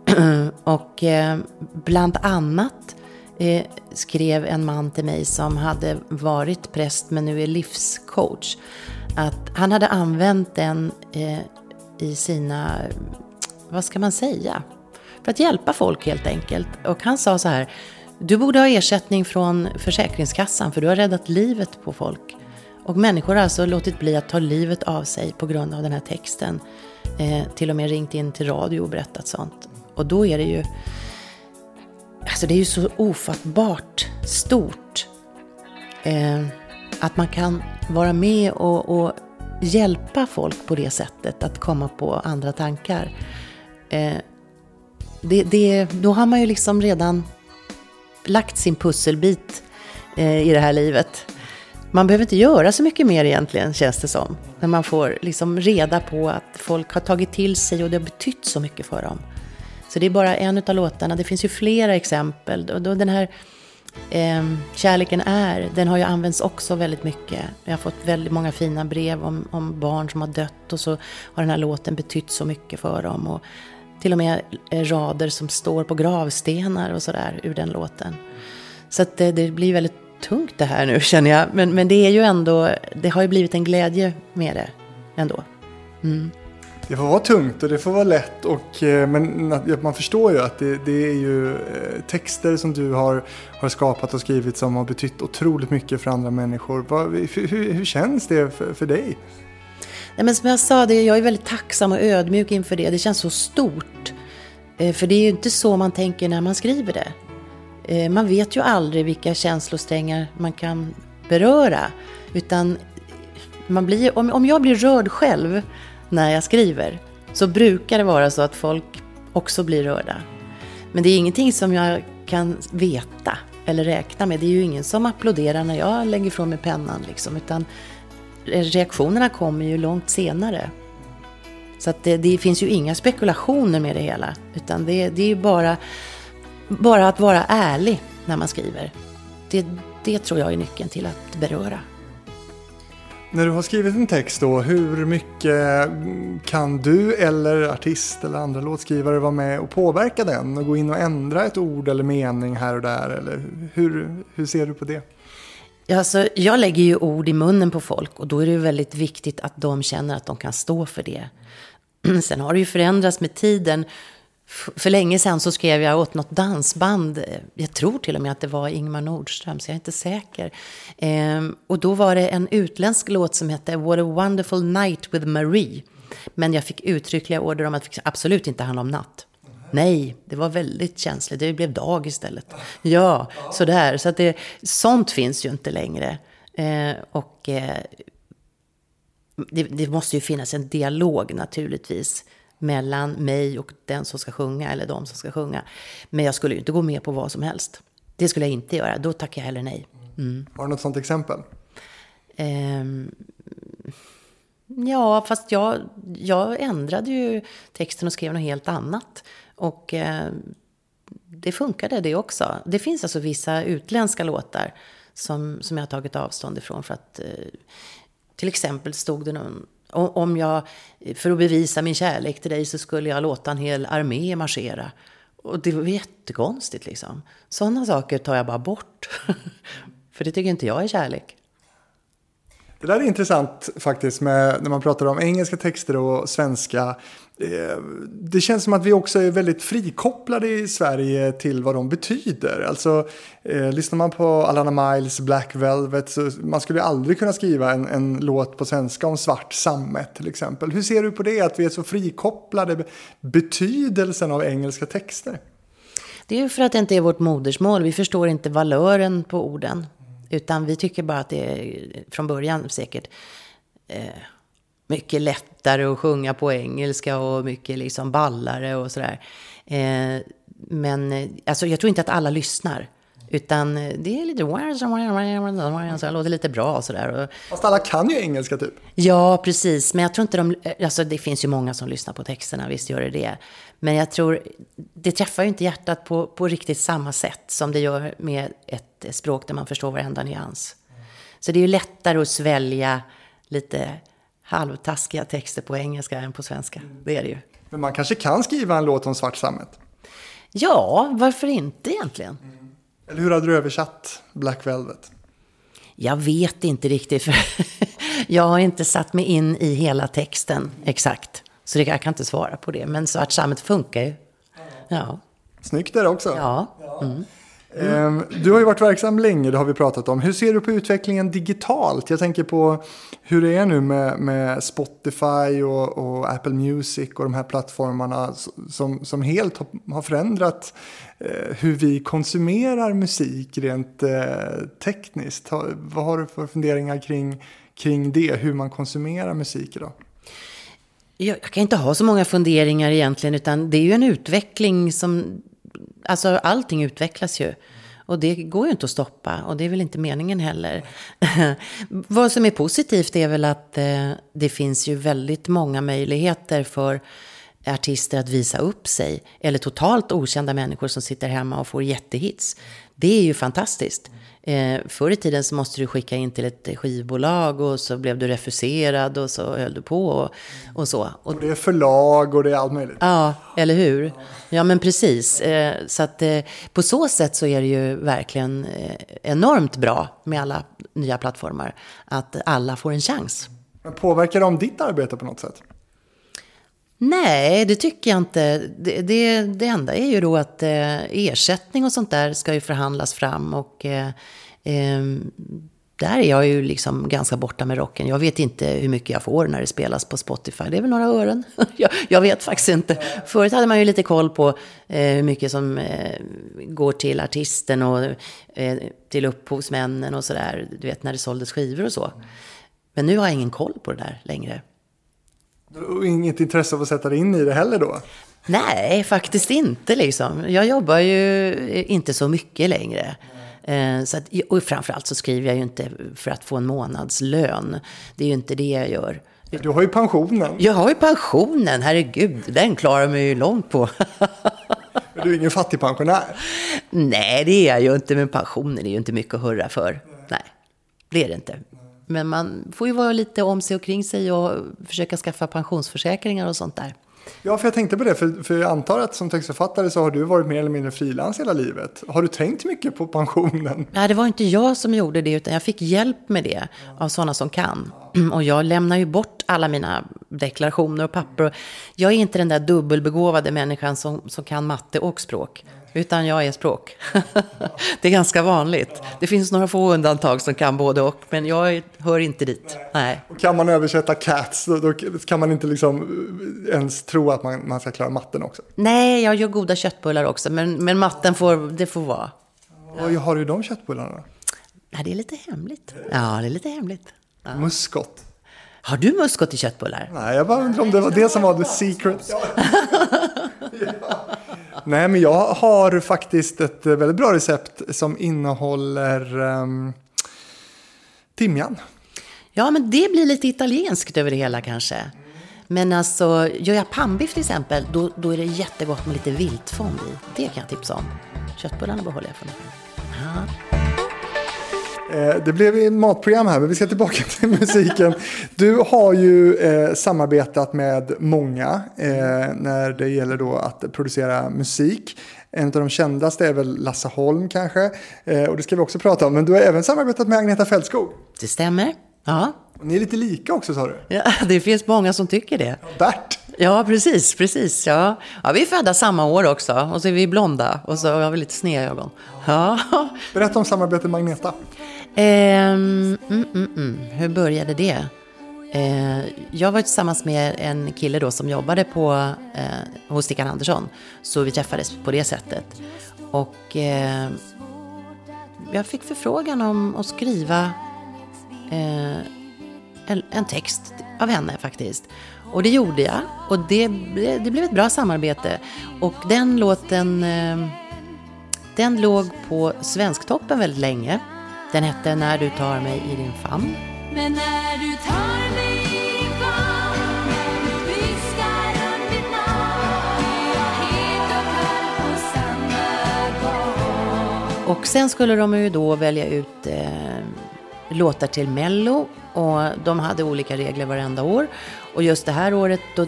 <clears throat> och eh, bland annat eh, skrev en man till mig som hade varit präst men nu är livscoach. Att han hade använt den eh, i sina vad ska man säga? För att hjälpa folk helt enkelt. Och han sa så här, du borde ha ersättning från Försäkringskassan för du har räddat livet på folk. Och människor har alltså låtit bli att ta livet av sig på grund av den här texten. Eh, till och med ringt in till radio och berättat sånt. Och då är det ju... Alltså det är ju så ofattbart stort. Eh, att man kan vara med och, och, hjälpa folk på det sättet. Att komma på andra tankar. Eh, det, det, då har man ju liksom redan lagt sin pusselbit eh, i det här livet. Man behöver inte göra så mycket mer egentligen, känns det som. När man får liksom reda på att folk har tagit till sig och det har betytt så mycket för dem. Så det är bara en av låtarna. Det finns ju flera exempel. Och då den här eh, Kärleken är, den har ju använts också väldigt mycket. Jag har fått väldigt många fina brev om, om barn som har dött och så har den här låten betytt så mycket för dem. Och till och med eh, rader som står på gravstenar och sådär ur den låten. Så att det, det blir väldigt tungt det här nu <laughs> känner jag. Men, men det är ju ändå, det har ju blivit en glädje med det ändå. Mm. Det får vara tungt och det får vara lätt. Och, eh, men man förstår ju att det, det, är ju eh, texter som du har, har skapat och skrivit som har betytt otroligt mycket för andra människor. Hur, hur, hur känns det för, för dig? Nej, men som jag sa, det, jag är väldigt tacksam och ödmjuk inför det. Det känns så stort. Eh, för det är ju inte så man tänker när man skriver det. Man vet ju aldrig vilka känslosträngar man kan beröra. Utan man blir, om, om jag blir rörd själv när jag skriver så brukar det vara så att folk också blir rörda. Men det är ingenting som jag kan veta eller räkna med. Det är ju ingen som applåderar när jag lägger ifrån mig pennan. Liksom, utan reaktionerna kommer ju långt senare. Så att det, det, finns ju inga spekulationer med det hela. Utan det, det är ju bara, bara att vara ärlig när man skriver. Det, det tror jag är nyckeln till att beröra. När du har skrivit en text då, hur mycket kan du eller artist eller andra låtskrivare vara med och påverka den och gå in och ändra ett ord eller mening här och där? Eller hur, hur ser du på det? Alltså, jag lägger ju ord i munnen på folk och då är det väldigt viktigt att de känner att de kan stå för det. <clears throat> Sen har det ju förändrats med tiden. För länge sedan så skrev jag åt något dansband, jag tror till och med att det var Ingmar Nordström, så jag är inte säker. Ehm, och då var det en utländsk låt som hette What a wonderful night with Marie. Men jag fick uttryckliga order om att det absolut inte handla om natt. Nej, det var väldigt känsligt. Det blev dag istället. Ja, sådär. Så att det, sånt finns ju inte längre. Eh, och eh, det, det, måste ju finnas en dialog naturligtvis mellan mig och den som ska sjunga eller de som ska sjunga. Men jag skulle ju inte gå med på vad som helst. Det skulle jag inte göra. Då tackar jag heller nej. Mm. Har du något sånt exempel? Eh, ja, fast jag, jag ändrade ju texten och skrev något helt annat. Och eh, det funkade det också. Det finns alltså vissa utländska låtar som, som jag har tagit avstånd ifrån för att eh, till exempel stod det någon om jag, för att bevisa min kärlek till dig så skulle jag låta en hel armé marschera. Och det var jättekonstigt liksom. Sådana saker tar jag bara bort. <laughs> för det tycker inte jag är kärlek. Det där är intressant faktiskt med, när man pratar om engelska texter och svenska. Eh, det känns som att vi också är väldigt frikopplade i Sverige till vad de betyder. Alltså, eh, lyssnar man på Alana Miles Black Velvet så man skulle aldrig kunna skriva en, en låt på svenska om svart sammet till exempel. Hur ser du på det, att vi är så frikopplade betydelsen av engelska texter? Det är ju för att det inte är vårt modersmål. Vi förstår inte valören på orden. Utan vi tycker bara att det är från början säkert eh, mycket lättare att sjunga på engelska och mycket liksom ballare och sådär. Eh, men eh, alltså, jag tror inte att alla lyssnar. Utan eh, det är lite... Så <laughs> det låter lite bra och sådär. Fast alla kan ju engelska typ. Ja, precis. Men jag tror inte de... Alltså det finns ju många som lyssnar på texterna, visst gör det det. Men jag tror... Det träffar ju inte hjärtat på, på riktigt samma sätt som det gör med ett språk där man förstår varenda nyans. Så det är ju lättare att svälja lite halvtaskiga texter på engelska än på svenska. Det är det ju. Men man kanske kan skriva en låt om svart sammet? Ja, varför inte egentligen? Mm. Eller hur hade du översatt Black Velvet? Jag vet inte riktigt, för <laughs> jag har inte satt mig in i hela texten exakt. Så det, jag kan inte svara på det. Men Svartsammet funkar ju. Ja. Snyggt är det också. Ja. Mm. Ehm, Du har ju varit verksam länge, det har vi pratat om. Hur ser du på utvecklingen digitalt? Jag tänker på hur det är nu med, med Spotify och, och Apple Music och de här plattformarna som, som helt har, förändrat eh, hur vi konsumerar musik rent eh, tekniskt. Vad har du för funderingar kring, kring det, hur man konsumerar musik idag? Jag, jag kan inte ha så många funderingar egentligen, utan det är ju en utveckling som... Alltså allting utvecklas ju. Och det går ju inte att stoppa och det är väl inte meningen heller. <laughs> Vad som är positivt är väl att eh, det finns ju väldigt många möjligheter för artister att visa upp sig. Eller totalt okända människor som sitter hemma och får jättehits. Det är ju fantastiskt. Eh, förr i tiden så måste du skicka in till ett skivbolag och så blev du refuserad och så höll du på och, och så. Och, Och det är förlag och det är allt möjligt. Ja, eller hur? Ja, men precis. Eh, Så att eh, på så sätt så är det ju verkligen eh, enormt bra med alla nya plattformar. Att alla får en chans. Men påverkar de ditt arbete på något sätt? Nej, det tycker jag inte. Det, det, det enda är ju då att eh, ersättning och sånt där ska ju förhandlas fram. Och eh, eh, där är jag ju liksom ganska borta med rocken. Jag vet inte hur mycket jag får när det spelas på Spotify. Det är väl några ören. <laughs> jag, jag vet faktiskt inte. Förut hade man ju lite koll på eh, hur mycket som eh, går till artisten och eh, till upphovsmännen och sådär. Du vet när det såldes skivor och så. Men nu har jag ingen koll på det där längre. Och inget intresse av att sätta dig in i det heller då? Nej, faktiskt inte liksom. Jag jobbar ju inte så mycket längre. Eh, Så att, och framförallt så skriver jag ju inte för att få en månadslön. Det är ju inte det jag gör. Du har ju pensionen. Jag har ju pensionen, herregud. Den klarar mig ju långt på. <laughs> Men du är ingen fattigpensionär. Nej, det är jag ju inte. Men pensionen är ju inte mycket att hurra för. Nej, det är det inte. Men man får ju vara lite om sig och kring sig och försöka skaffa pensionsförsäkringar och sånt där. Ja, för jag tänkte på det, för, för jag antar att som textförfattare så har du varit mer eller mindre frilans hela livet. Har du tänkt mycket på pensionen? Nej, det var inte jag som gjorde det, utan jag fick hjälp med det av sådana som kan. <clears throat> Och jag lämnar ju bort alla mina deklarationer och papper. Jag är inte den där dubbelbegåvade människan som, som kan matte och språk. Utan jag är språk. <laughs> det är ganska vanligt. Det finns några få undantag som kan både och, men jag hör inte dit. Nej. Och kan man översätta cats, då, då kan man inte liksom eh, ens tro att man, man ska klara matten också. Nej, jag gör goda köttbullar också, men, men matten får, det får vara. Och har du de köttbullarna? Nej, det är lite hemligt. Ja, det är lite hemligt. Muskot? Har du muskot i köttbullar? Nej, jag bara undrar om det var det som var the secret. <laughs> Nej, men jag har faktiskt ett väldigt bra recept som innehåller um, timjan. Ja, men det blir lite italienskt över det hela kanske. Men alltså, gör jag pannbiff till exempel, då, då är det jättegott med lite viltfond i. Det kan jag tipsa om. Köttbullarna behåller jag för mig. Ja. Eh, Det blev ett matprogram här, men vi ska tillbaka <laughs> till musiken. Du har ju eh, samarbetat med många eh, när det gäller då att producera musik. En av de kändaste är väl Lasse Holm kanske, eh, och det ska vi också prata om. Men du har även samarbetat med Agneta Fältskog. Det stämmer. Ja. Ni är lite lika också sa du. ja, <laughs> det finns många som tycker det. Bert. Ja, precis, precis. Ja. ja, vi är födda samma år också. Och så är vi blonda och så har vi lite sneda ögon. Ja. Berätta om samarbetet med Agneta. Ehm, mm, mm, mm. Hur började det? Eh, jag var tillsammans med en kille då som jobbade på, eh, hos Stickan Andersson. Så vi träffades på det sättet. Och eh, jag fick förfrågan om att skriva eh, en, en text av henne faktiskt. Och det gjorde jag. Och det, det blev ett bra samarbete. Och den låten, eh, den låg på Svensktoppen väldigt länge. Den hette När du tar mig i din famn. Men när du tar mig i din famn och viskar runt mitt namn blir jag het och kall på samma gång Och sen skulle de ju då välja ut eh, låtar till Mello. Och de hade olika regler varenda år. Och just det här året då,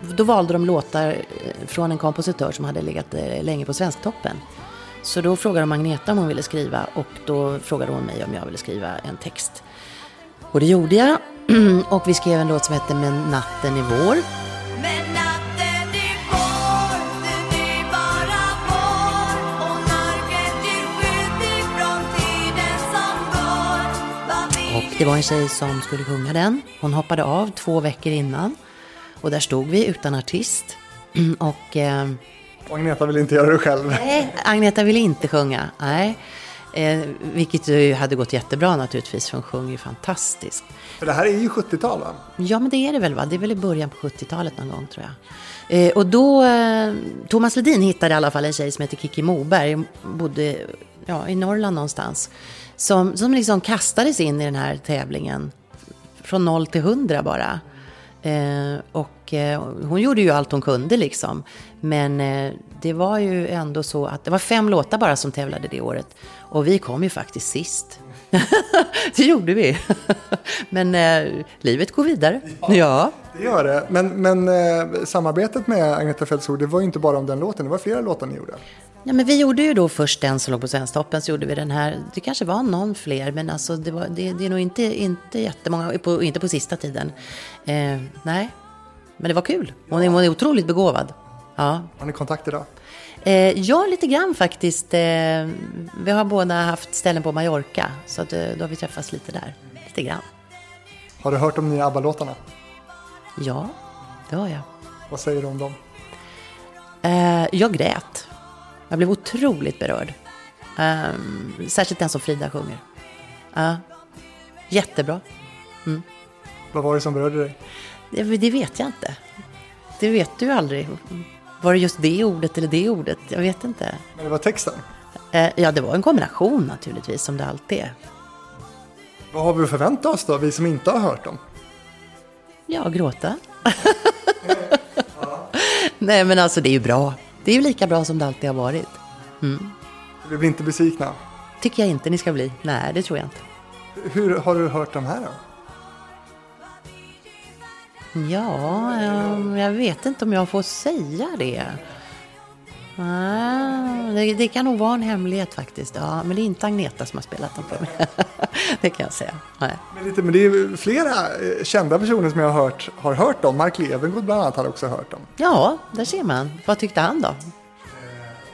då valde de låtar eh, från en kompositör som hade legat eh, länge på Svensktoppen. Så då frågade de Agneta om hon ville skriva och då frågade hon mig om jag ville skriva en text. Och det gjorde jag. <clears throat> Och vi skrev en låt som hette Men natten är vår. Och det var en tjej som skulle sjunga den. Hon hoppade av två veckor innan. Och där stod vi utan artist. <clears throat> Och eh, och Agneta vill inte göra det själv. nej, Agneta ville inte sjunga. Nej. Eh, vilket ju hade gått jättebra naturligtvis, för hon sjunger ju fantastiskt. För det här är ju 70-tal va? Ja, men det är det väl va? Det är väl i början på 70-talet någon gång tror jag. Eh, och då, eh, Thomas Ledin hittade i alla fall en tjej som heter Kiki Moberg, bodde ja, i Norrland någonstans. Som, som liksom kastades in i den här tävlingen från noll till hundra bara. Eh, och eh, hon gjorde ju allt hon kunde liksom. Men eh, det var ju ändå så att det var fem låtar bara som tävlade det året. Och vi kom ju faktiskt sist. <laughs> det gjorde vi. <laughs> men eh, livet går vidare. Ja. Det gör det. Men, men eh, samarbetet med Agneta Fältskog, det var ju inte bara om den låten, det var flera låtar ni gjorde. Ja, men vi gjorde ju då först den som låg på Svensktoppen, så gjorde vi den här. Det kanske var någon fler, men alltså det, var, det, det är nog inte, inte jättemånga, på, inte på sista tiden. Eh, nej, men det var kul. Hon hon är otroligt begåvad. Ja. Har ni kontakt idag? Eh, ja, lite grann faktiskt. Eh, vi har båda haft ställen på Mallorca, så att, eh, då har vi träffats lite där. Lite grann. Har du hört de nya ABBA-låtarna? Ja, det har jag. Vad säger du om dem? Eh, jag grät. Jag blev otroligt berörd. Ehm, särskilt den som Frida sjunger. Ja, jättebra. Vad var det som berörde dig? Det, det vet jag inte. Det vet du aldrig. Var det just det ordet eller det ordet? Jag vet inte. Men det var texten. Eh, ja, det var en kombination naturligtvis, som det alltid är. Vad har vi att förvänta oss då, vi som inte har hört dem? Ja, gråta. <laughs> Nej, men alltså det är ju bra. Det är ju lika bra som det alltid har varit. Vi blir inte besvikna. Tycker jag inte ni ska bli. Nej, det tror jag inte. Hur har du hört de här då? Ja, ehm, jag vet inte om jag får säga det. Ah, det, det kan nog vara en hemlighet faktiskt. Ja, men det är inte Agneta som har spelat dem för mig. <laughs> det kan jag säga. Nej. Men, lite, men det är flera eh, kända personer som jag har hört har hört dem. Mark Levengood bland annat har också hört dem. Ja, där ser man. Vad tyckte han då?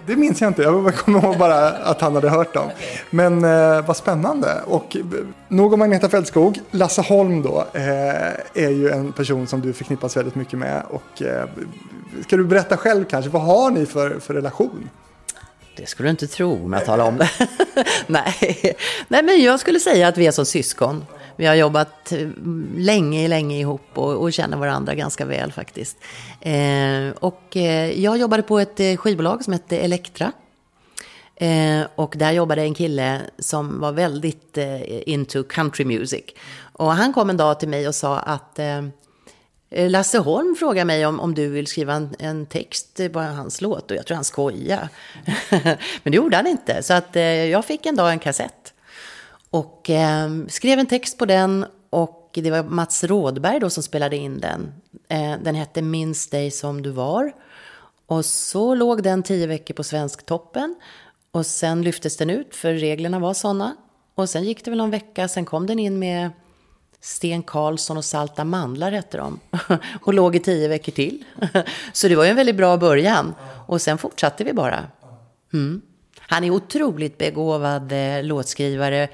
Det minns jag inte, jag kommer ihåg bara att han hade hört dem. Men eh, vad spännande. Och eh, nog om Agneta Fältskog. Lasse Holm då eh, är ju en person som du förknippas väldigt mycket med. Och, eh, ska du berätta själv kanske, vad har ni för, för relation? Det skulle du inte tro om jag talar om det. <laughs> Nej. Nej, men jag skulle säga att vi är som syskon. Vi har jobbat eh, länge, länge ihop och, och känner varandra ganska väl faktiskt. Eh, och eh, jag jobbade på ett eh, skivbolag som hette Elektra. Eh, och där jobbade en kille som var väldigt eh, into country music. Och han kom en dag till mig och sa att eh, eh Lasse Holm frågade mig om, om du vill skriva en, en text på hans låt och jag tror han skojade. <laughs> Men det gjorde han inte. Så att, eh, jag fick en dag en kassett. Och eh, skrev en text på den och det var Mats Rådberg då som spelade in den. Eh, den hette Minns dig som du var. Och så låg den tio veckor på Svensktoppen. Och sen lyftes den ut, för reglerna var sådana. Och sen gick det väl någon vecka, sen kom den in med Sten Karlsson och Salta mandlar hette de. <laughs> Och låg i tio veckor till. <laughs> Så det var ju en väldigt bra början. Och sen fortsatte vi bara. Mm. Han är otroligt begåvad eh, låtskrivare.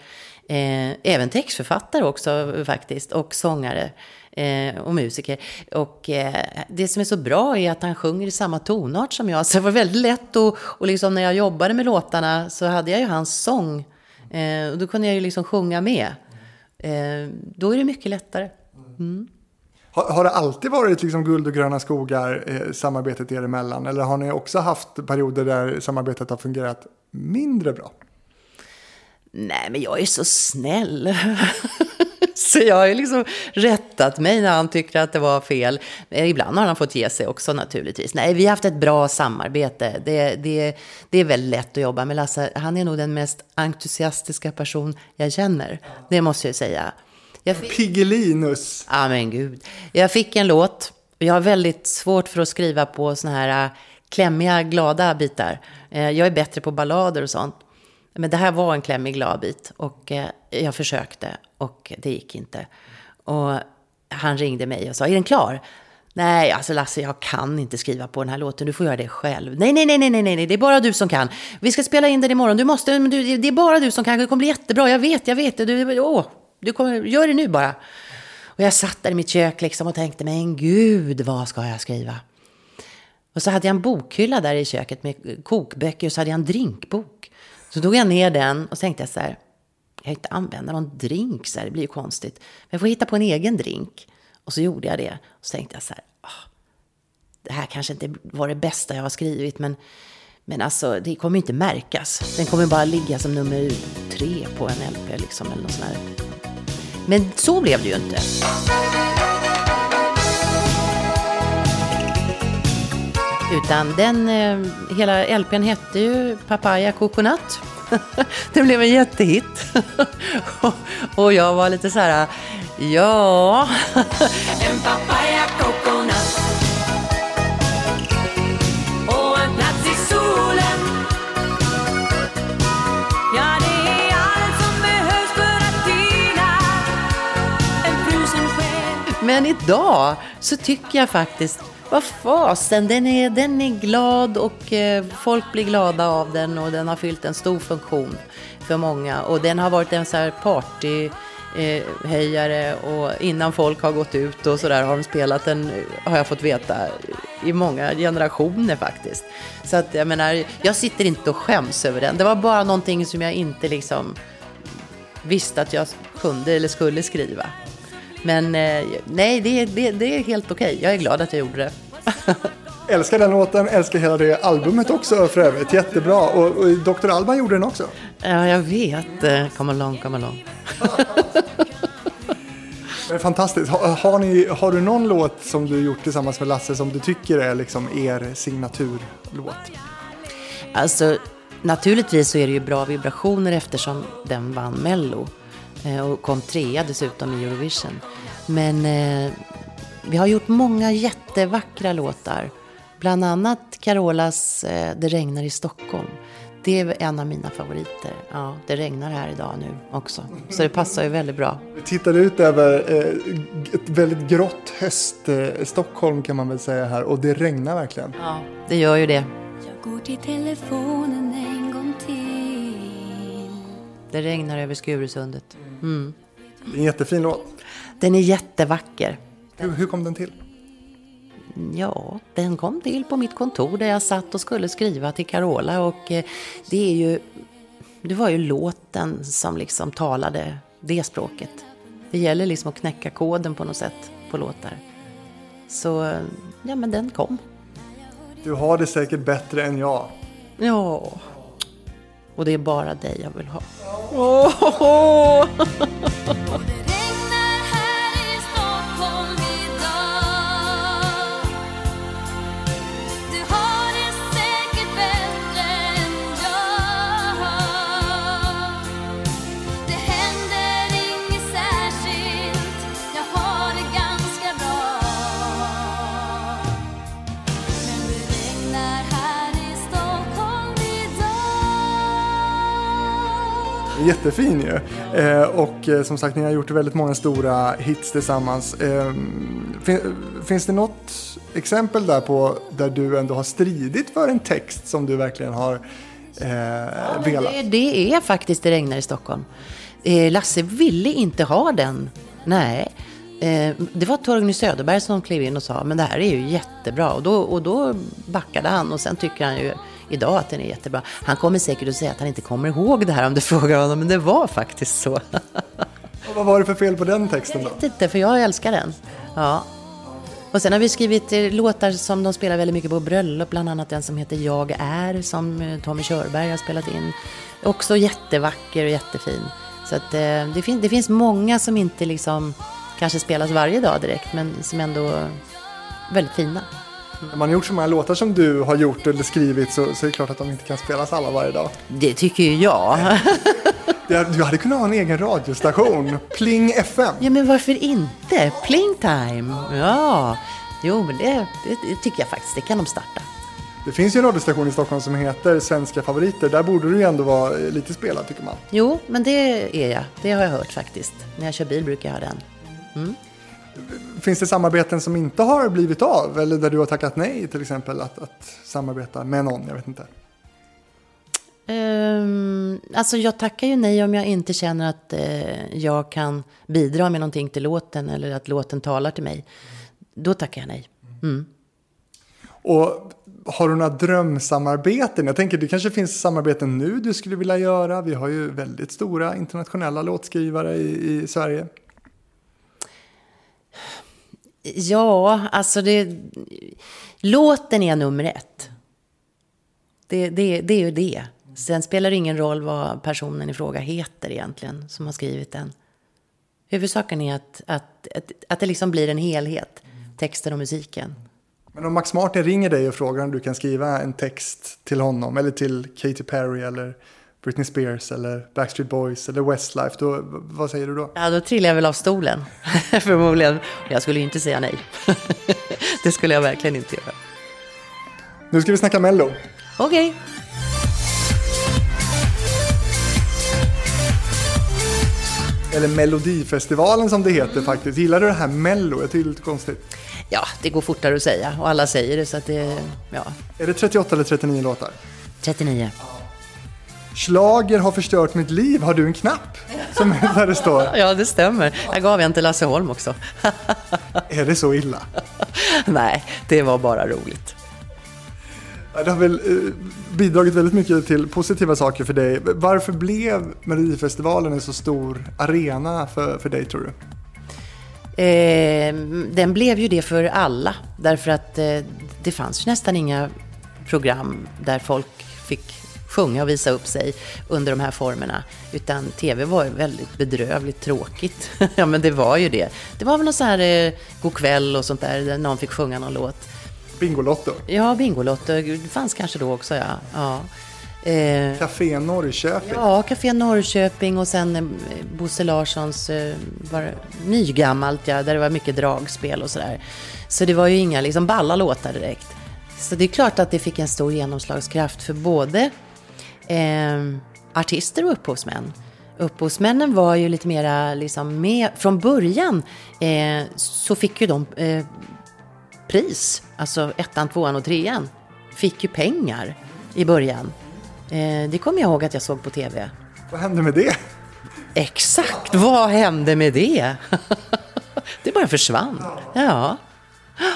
Eh, även textförfattare också faktiskt. Och sångare. Eh, och musiker. Och eh, det som är så bra är att han sjunger i samma tonart som jag. Så det var väldigt lätt och, och liksom när jag jobbade med låtarna så hade jag ju hans sång. Eh, och då kunde jag ju liksom sjunga med. Eh, då är det mycket lättare. Mm. Har, har det alltid varit liksom guld och gröna skogar, eh, samarbetet er emellan? Eller har ni också haft perioder där samarbetet har fungerat mindre bra? Nej, men jag är så snäll. <laughs> så jag har ju liksom rättat mig när han tycker att det var fel. Eh, Ibland har han fått ge sig också naturligtvis. Nej, vi har haft ett bra samarbete. Det, det, det är väldigt lätt att jobba med Lasse. Han är nog den mest entusiastiska person jag känner. Det måste jag säga. Jag fick... Piggelinus. Ja, men gud. Jag fick en låt. Jag har väldigt svårt för att skriva på såna här äh, klämmiga, glada bitar. Eh, Jag är bättre på ballader och sånt. Men det här var en klämmig, glad bit. Och eh, jag försökte och det gick inte. Och han ringde mig och sa, är den klar? Nej, alltså Lasse, jag kan inte skriva på den här låten. Du får göra det själv. Nej, nej, nej, nej, nej, nej, det är bara du som kan. Vi ska spela in den imorgon. Du måste, du, det är bara du som kan. Det kommer bli jättebra. Jag vet, jag vet. Du, åh. du kommer, gör det nu bara. Och jag satt där i mitt kök liksom och tänkte, men gud, vad ska jag skriva? Och så hade jag en bokhylla där i köket med kokböcker och så hade jag en drinkbok. Så tog jag ner den och tänkte jag så här, jag kan inte använda någon drink så här, det blir ju konstigt. Men jag får hitta på en egen drink. Och så gjorde jag det. Och så tänkte jag så här, ah, det här kanske inte var det bästa jag har skrivit, men, men alltså det kommer inte märkas. Den kommer bara ligga som nummer tre på en LP liksom, eller något sånt här. Men så blev det ju inte. Utan den, eh, hela LPn hette ju Papaya Coconut. <laughs> det blev en jättehit. och, <laughs> och jag var lite så här, ja. <laughs> En papaya coconut Och en plats i solen Ja, det är allt som behövs för att dina En frusen själ Men idag så tycker jag faktiskt, vad fasen, den är, den är glad och eh, folk blir glada av den och den har fyllt en stor funktion för många. Och den har varit en så här party eh, höjare och innan folk har gått ut och sådär har de spelat den, har jag fått veta, i många generationer faktiskt. Så att jag menar, jag sitter inte och skäms över den. Det var bara någonting som jag inte liksom visste att jag kunde eller skulle skriva. Men eh, nej, det, det, det är helt okej. Jag är glad att jag gjorde det. <laughs> Älskar den låten, älskar hela det albumet också för övrigt. Jättebra. Och, och Dr. Alban gjorde den också. Ja, jag vet. Eh, Come along, come along. <laughs> Fantastiskt. Har, har, ni, har du någon låt som du gjort tillsammans med Lasse som du tycker är liksom er signaturlåt? Alltså, naturligtvis så är det ju bra vibrationer eftersom den vann Mello. eh, Och kom trea dessutom i Eurovision. Men eh, vi har gjort många jättevackra låtar. Bland annat Carolas eh, Det regnar i Stockholm. Det är en av mina favoriter. Ja, det regnar här idag nu också. Så det passar ju väldigt bra. Vi tittade ut över eh, ett väldigt grått höst, eh, Stockholm kan man väl säga här. Och det regnar verkligen. Ja, det gör ju det. Jag går till telefonen en gång till Det regnar över Skurusundet. Mm. Det är en jättefin låt. Den är jättevacker. Hur, hur kom den till? Ja, den kom till på mitt kontor där jag satt och skulle skriva till Carola och eh, det är ju, det var ju låten som liksom talade det språket. Det gäller liksom att knäcka koden på något sätt på låtar. Så, eh, ja men den kom. Du har det säkert bättre än jag. Ja, och det är bara dig jag vill ha. Åh! <laughs> Jättefin ju. Eh, och eh, som sagt, ni har gjort väldigt många stora hits tillsammans. Eh, fin, finns det något exempel där på där du ändå har stridit för en text som du verkligen har eh, velat? Det, det är faktiskt Det regnar i Stockholm. Eh, Lasse ville inte ha den. Nej. Det var Torgny Söderberg som klev in och sa men det här är ju jättebra. Och då, och då backade han och sen tycker han ju idag att den är jättebra. Han kommer säkert att säga att han inte kommer ihåg det här om du <laughs> frågar honom, men det var faktiskt så. <laughs> Och vad var det för fel på den texten då? Jag vet inte, för jag älskar den. Ja. Och sen har vi skrivit eh, låtar som de spelar väldigt mycket på bröllop, bland annat den som heter Jag är, som eh, Tommy Körberg har spelat in. Också jättevacker och jättefin. Så att, eh, det, fin- det finns många som inte liksom kanske spelas varje dag direkt, men som ändå är väldigt fina. När man har gjort så många låtar som du har gjort eller skrivit så, så är det klart att de inte kan spelas alla varje dag. Det tycker ju jag. Du hade kunnat ha en egen radiostation, Pling FM. Ja, men varför inte? Pling time! Ja, jo, men det, det, tycker jag faktiskt. Det kan de starta. Det finns ju en radiostation i Stockholm som heter Svenska favoriter. Där borde du ju ändå vara eh, lite spelad tycker man. Jo, men det är jag. Det har jag hört faktiskt. När jag kör bil brukar jag ha den. Finns det samarbeten som inte har blivit av? Eller där du har tackat nej till exempel att, att samarbeta med någon? Jag vet inte. Ehm, alltså jag tackar ju nej om jag inte känner att eh, jag kan bidra med någonting till låten eller att låten talar till mig. Då tackar jag nej. Mm. Och har du några drömsamarbeten? Jag tänker det kanske finns samarbeten nu du skulle vilja göra. Vi har ju väldigt stora internationella låtskrivare i, i Sverige. Ja, alltså det... Låten är nummer ett. Det, det, det är ju det. Sen spelar det ingen roll vad personen i fråga heter egentligen, som har skrivit den. Huvudsaken är att, att, att, att det liksom blir en helhet, texten och musiken. Men om Max Martin ringer dig och frågar om du kan skriva en text till honom eller till Katy Perry eller Britney Spears eller Backstreet Boys eller Westlife, då, vad säger du då? Ja, då trillar jag väl av stolen, <laughs> förmodligen. Jag skulle ju inte säga nej. <laughs> det skulle jag verkligen inte göra. Nu ska vi snacka Mello. Okej. Eller Melodifestivalen som det heter faktiskt. Gillar du det här Mello? Jag tycker det är lite konstigt. Ja, det går fortare att säga och alla säger det så att det, ja. Är det 38 eller 39 låtar? 39. Schlager har förstört mitt liv. Har du en knapp? Som <laughs> där det står. Ja, det stämmer. Jag gav en till Lasse Holm också. <laughs> Är det så illa? <laughs> Nej, det var bara roligt. Det har väl eh, bidragit väldigt mycket till positiva saker för dig. Varför blev Melodifestivalen en så stor arena för, för dig tror du? Eh, den blev ju det för alla, därför att eh, det fanns ju nästan inga program där folk fick sjunga och visa upp sig under de här formerna. Utan tv var ju väldigt bedrövligt tråkigt. <laughs> ja, men det var ju det. Det var väl någon sån här eh, God kväll och sånt där, där någon fick sjunga någon låt. Bingolotto. Ja, Bingolotto, det fanns kanske då också, ja. ja. Eh, Café Norrköping. Ja, Café Norrköping och sen eh, Bosse Larssons eh, var nygammalt, ja, där det var mycket dragspel och sådär. Så det var ju inga liksom balla låtar direkt. Så det är klart att det fick en stor genomslagskraft för både eh, artister och upphovsmän. Upphovsmännen var ju lite mera liksom med, från början eh, så fick ju de eh, pris, alltså ettan, tvåan och trean, fick ju pengar i början. Eh, det kommer jag ihåg att jag såg på tv. Vad hände med det? Exakt, vad hände med det? <laughs> det bara försvann. Ja.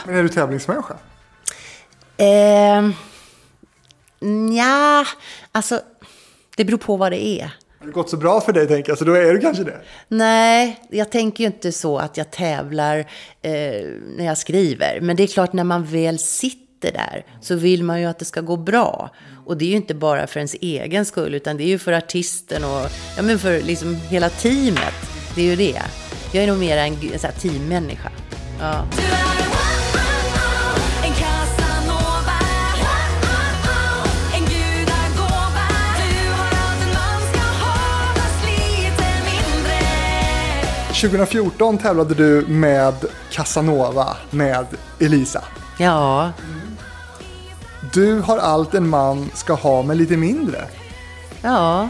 Men är du tävlingsmänniska? Eh, ja, alltså det beror på vad det är. Har det gått så bra för dig tänker jag, så då är du kanske det. Nej, jag tänker ju inte så att jag tävlar eh, när jag skriver. Men det är klart, när man väl sitter där så vill man ju att det ska gå bra. Och det är ju inte bara för ens egen skull, utan det är ju för artisten och ja, men för liksom hela teamet. Det är ju det. Jag är nog mer en, en så här teammänniska. Ja. 2014 tävlade du med Casanova med Elisa. ja, Du har allt en man ska ha men lite mindre. ja.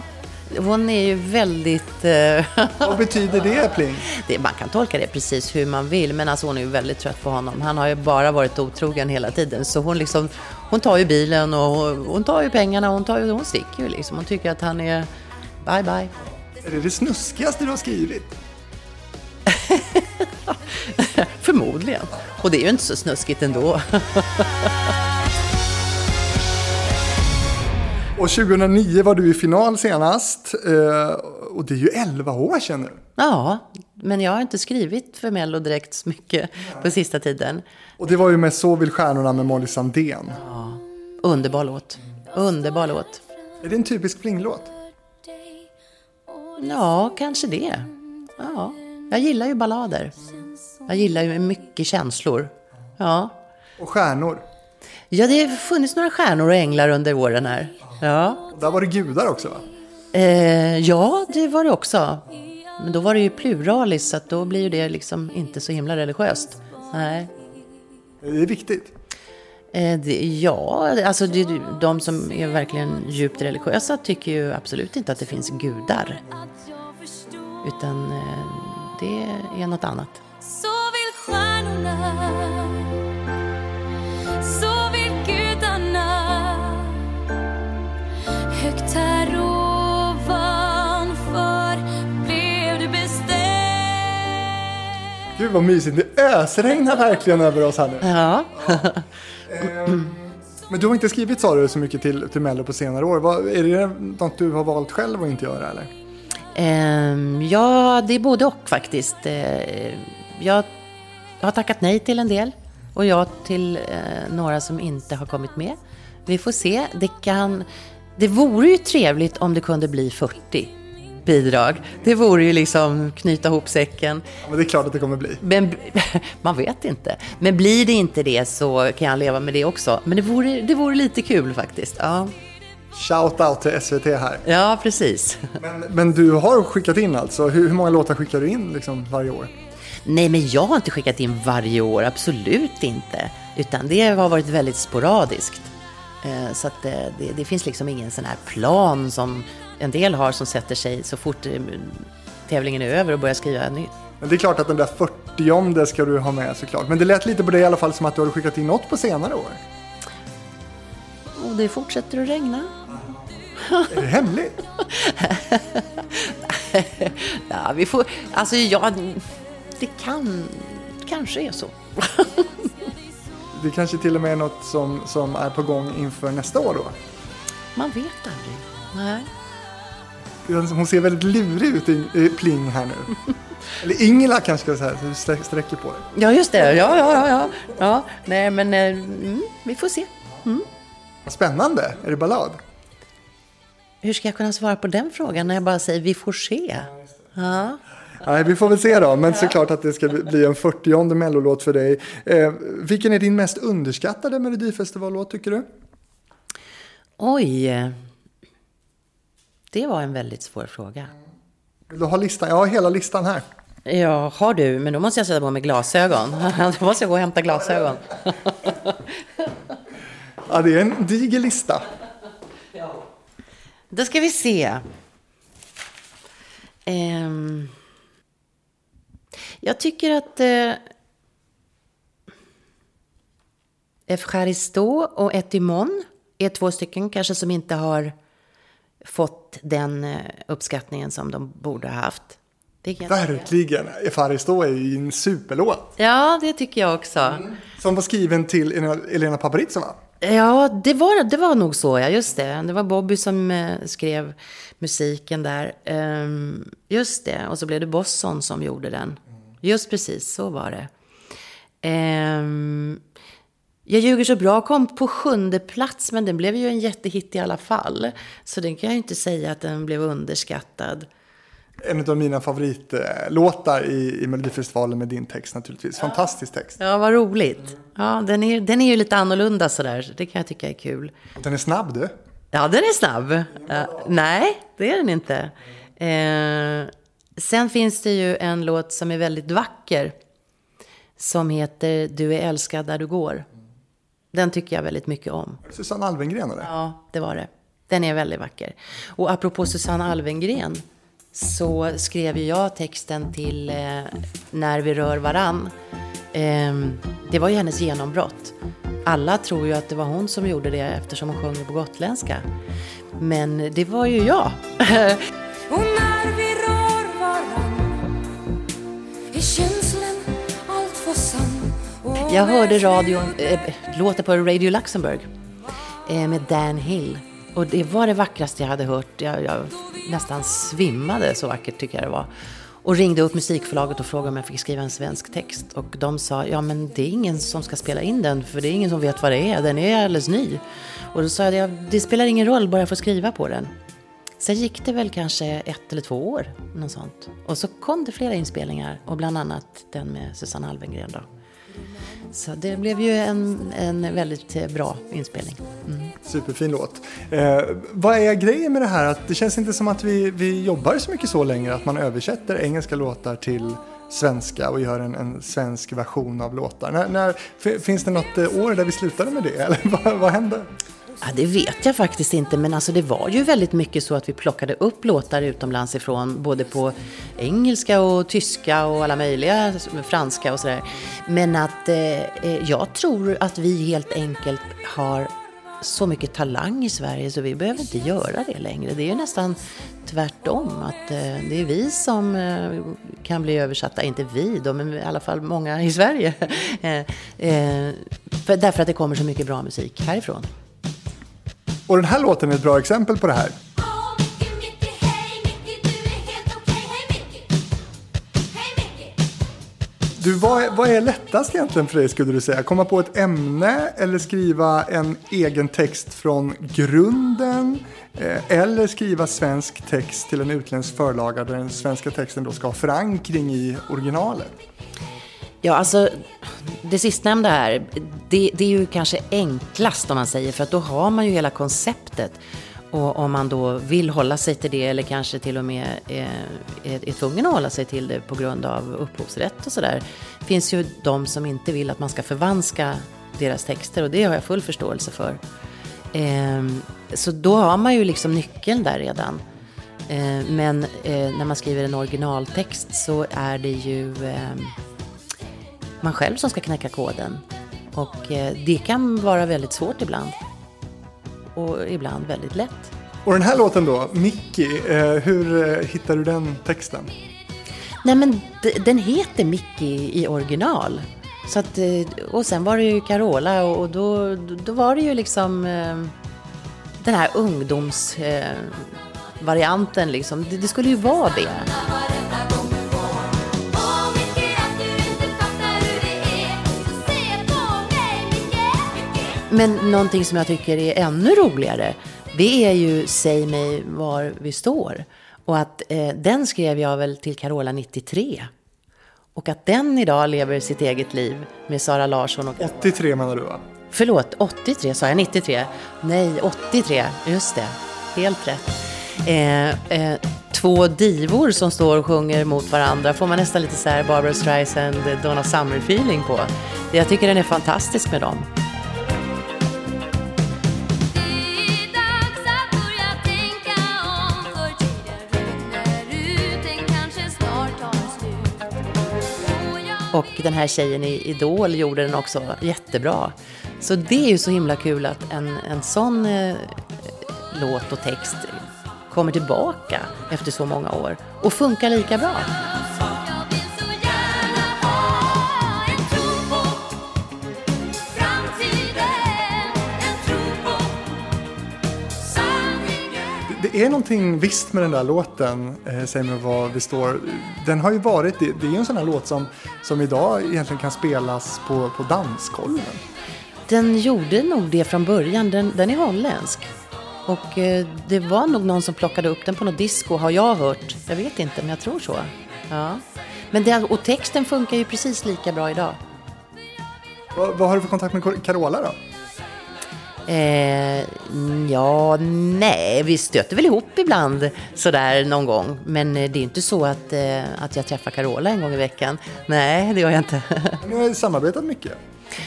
Hon är ju väldigt... Eh, <laughs> Vad betyder det Pling? det, man kan tolka det precis hur man vill, men alltså hon är ju väldigt trött på honom. Han har ju bara varit otrogen hela tiden, så hon liksom... Hon tar ju bilen och hon, hon tar ju pengarna och hon, tar ju, hon sticker ju liksom. Hon tycker att han är... Bye, bye. Är det det snuskigaste du har skrivit? <laughs> Förmodligen. Och det är ju inte så snuskigt ändå. <laughs> Och 2009 var du i final senast. eh, Och det är ju 11 år sedan nu. Ja, men jag har inte skrivit för Mello direkt så mycket på sista tiden. Och det var ju med Så vill stjärnorna med Molly Sandén. Underbar låt. Underbar låt. Är det en typisk Pling-låt? Ja, kanske det. Ja, jag gillar ju ballader. Jag gillar ju mycket känslor. Ja. Och stjärnor. Ja, det har funnits några stjärnor och änglar under åren här. Ja. Och där var det gudar också va? Eh, ja, det var det också. Men då var det ju pluralis, så då blir ju det liksom inte så himla religiöst. Nej. Det är viktigt. Eh, det, ja, alltså det, de som är verkligen djupt religiösa tycker ju absolut inte att det finns gudar. Utan eh, det är något annat. Så vill stjärnorna, så vill gudarna högt här ovanför blev du bestämd Gud vad mysigt, det ösregnar verkligen över oss här nu. Ja. um. <laughs> Men du har inte skrivit sa du så mycket till, till Mello på senare år. Vad, är det något du har valt själv att inte göra eller? Ehm, ja, det är både och faktiskt. Eh, jag har tackat nej till en del och jag till eh, några som inte har kommit med. Vi får se. Det, kan, det vore ju trevligt om det kunde bli 40 bidrag. Det vore ju liksom knyta ihop säcken. Ja, men det är klart att det kommer bli. Men <laughs> man vet inte. Men blir det inte det så kan jag leva med det också. Men det vore, det vore lite kul faktiskt. Ja, Shout out till SVT här. ja precis. <laughs> Men, men du har skickat in alltså. Hur, hur många låtar skickar du in liksom, varje år? Nej, men jag har inte skickat in varje år, absolut inte. Utan det har varit väldigt sporadiskt. Eh, Så att det, det, det finns liksom ingen sån här plan som en del har som sätter sig så fort eh, tävlingen är över och börjar skriva nytt. Men det är klart att den där 40 ska du ha med såklart. Men det lät lite på dig i alla fall som att du har skickat in något på senare år. Och det fortsätter att regna. <laughs> Är det hemligt? <laughs> Ja, vi får, alltså ja, det kan, kanske är så. <laughs> Det kanske till och med är något som, som är på gång inför nästa år då? Man vet aldrig. Nej. Hon ser väldigt lurig ut, i- Pling här nu. Eller Ingela kanske ska säga, så du strä- sträcker på dig. Ja, just det. Ja, ja, ja. ja. ja nej, men eh, mm, vi får se. Vad Spännande, är det ballad? Hur ska jag kunna svara på den frågan när jag bara säger vi får se? Ja. Nej, vi får väl se då, men såklart att det ska bli en 40 mellolåt för dig. Eh, vilken är din mest underskattade Melodifestivallåt tycker du? Oj. Det var en väldigt svår fråga. Vill du ha listan? Jag har hela listan här. Ja, har du, men då måste jag sätta på mig glasögon. <laughs> Då måste jag gå och hämta glasögon. <laughs> Ja, det är en diger lista. Då ska vi se. Ehm, jag tycker att eh, Efcharisto och Etimon är två stycken kanske som inte har fått den eh, uppskattningen som de borde ha haft. Verkligen. Efaristo är ju en superlåt. Ja, det tycker jag också. Som var skriven till Elena- Elena Paparizova. Ja, det var, det var nog så, ja. Just det. Det var Bobby som eh, skrev musiken där. Ehm, just det. Och så blev det Bosson som gjorde den. Just precis, så var det. Ehm, jag ljuger så bra kom på sjunde plats, men den blev ju en jättehit i alla fall. Så den kan jag ju inte säga att den blev underskattad. En av mina favoritlåtar i, i Melodifestivalen med din text naturligtvis. Fantastisk text. Ja, vad roligt. Ja, den är, den är ju lite annorlunda sådär. så Det kan jag tycka är kul. Den är snabb du. Ja, den är snabb. Ja, nej, det är den inte. Eh, sen finns det ju en låt som är väldigt vacker. Som heter Du är älskad där du går. Den tycker jag väldigt mycket om. Susanne Alvengren eller? Ja, det var det. Den är väldigt vacker. Och apropå Susanne Alvengren så skrev jag texten till eh, När vi rör varann. Ehm, det var ju hennes genombrott. Alla tror ju att det var hon som gjorde det eftersom hon sjunger på gotländska. Men det var ju jag. <laughs> Och när vi rör varann är känslan allt för sann Jag hörde radion, äh, låter på Radio Luxemburg eh, med Dan Hill. Och det var det vackraste jag hade hört. Jag, jag nästan svimmade, så vackert tycker jag det var. Och ringde upp musikförlaget och frågade om jag fick skriva en svensk text. Och de sa, ja men det är ingen som ska spela in den, för det är ingen som vet vad det är. Den är alldeles ny. Och då sa jag, det spelar ingen roll, bara jag får skriva på den. Sen gick det väl kanske ett eller två år, något sånt. Och så kom det flera inspelningar, och bland annat den med Susanne Alvengren då. Så det blev ju en, en väldigt eh, bra inspelning. Mm. Superfin låt. Eh, vad är grejen med det här? Att det känns inte som att vi, vi jobbar så mycket så längre. Att man översätter engelska låtar till svenska och gör en, en svensk version av låtar. När, när, finns det något eh, år där vi slutade med det? <laughs> Eller vad, vad hände? Ja, det vet jag faktiskt inte, men alltså det var ju väldigt mycket så att vi plockade upp låtar utomlands ifrån, både på engelska och tyska och alla möjliga, franska och sådär. Men att eh, eh, jag tror att vi helt enkelt har så mycket talang i Sverige så vi behöver inte göra det längre. Det är ju nästan tvärtom. Att eh, det är vi som eh, kan bli översatta, inte vi då, men i alla fall många i Sverige. <laughs> Eh, eh, för, därför att det kommer så mycket bra musik härifrån. Och den här låten är ett bra exempel på det här. Du vad, är, vad är lättast egentligen för dig skulle du säga? Komma på ett ämne eller skriva en egen text från grunden? Eh, eller skriva svensk text till en utländsk förlaga där den svenska texten då ska ha förankring i originalet? Ja, alltså det sistnämnda här, det, det är ju kanske enklast om man säger, för att då har man ju hela konceptet. Och om man då vill hålla sig till det eller kanske till och med är, är, är tvungen att hålla sig till det på grund av upphovsrätt och sådär. finns ju de som inte vill att man ska förvanska deras texter och det har jag full förståelse för. Ehm, så då har man ju liksom nyckeln där redan. Ehm, men eh, när man skriver en originaltext så är det ju ehm, man själv som ska knäcka koden. Och eh, det kan vara väldigt svårt ibland. Och ibland väldigt lätt. Och den här låten då, Mickey, eh, hur eh, hittar du den texten? Nej men den heter Mickey i original. Så att, och sen var det ju Carola och då, då var det ju liksom den här ungdomsvarianten varianten liksom. Det, det skulle ju vara det. Men någonting som jag tycker är ännu roligare, det är ju Säg mig var vi står. Och att eh, den skrev jag väl till Carola 93. Och att den idag lever sitt eget liv med Sara Larsson och... 83 menar du va? Förlåt, 83 sa jag 93? Nej, 83, just det. Helt rätt. Eh, eh, två divor som står och sjunger mot varandra får man nästan lite så här Barbara Streisand, Donna Summer-feeling på. Jag tycker den är fantastisk med dem. Och den här tjejen i Idol gjorde den också jättebra. Så det är ju så himla kul att en, en sån eh, låt och text kommer tillbaka efter så många år och funkar lika bra. Det är någonting visst med den där låten, eh, Säg mig var vi står. Den har ju varit, det, det är ju en sån här låt som, som idag egentligen kan spelas på, på dansgolven. Den gjorde nog det från början. Den, den är holländsk. Och eh, det var nog någon som plockade upp den på något disco, har jag hört. Jag vet inte, men jag tror så. Ja. Men det, och texten funkar ju precis lika bra idag. Vad, vad har du för kontakt med Carola då? Eh, ja, nej, vi stöter väl ihop ibland sådär någon gång. Men eh, det är inte så att, eh, att jag träffar Carola en gång i veckan. Nej, det gör jag inte. <laughs> Ni har ju samarbetat mycket.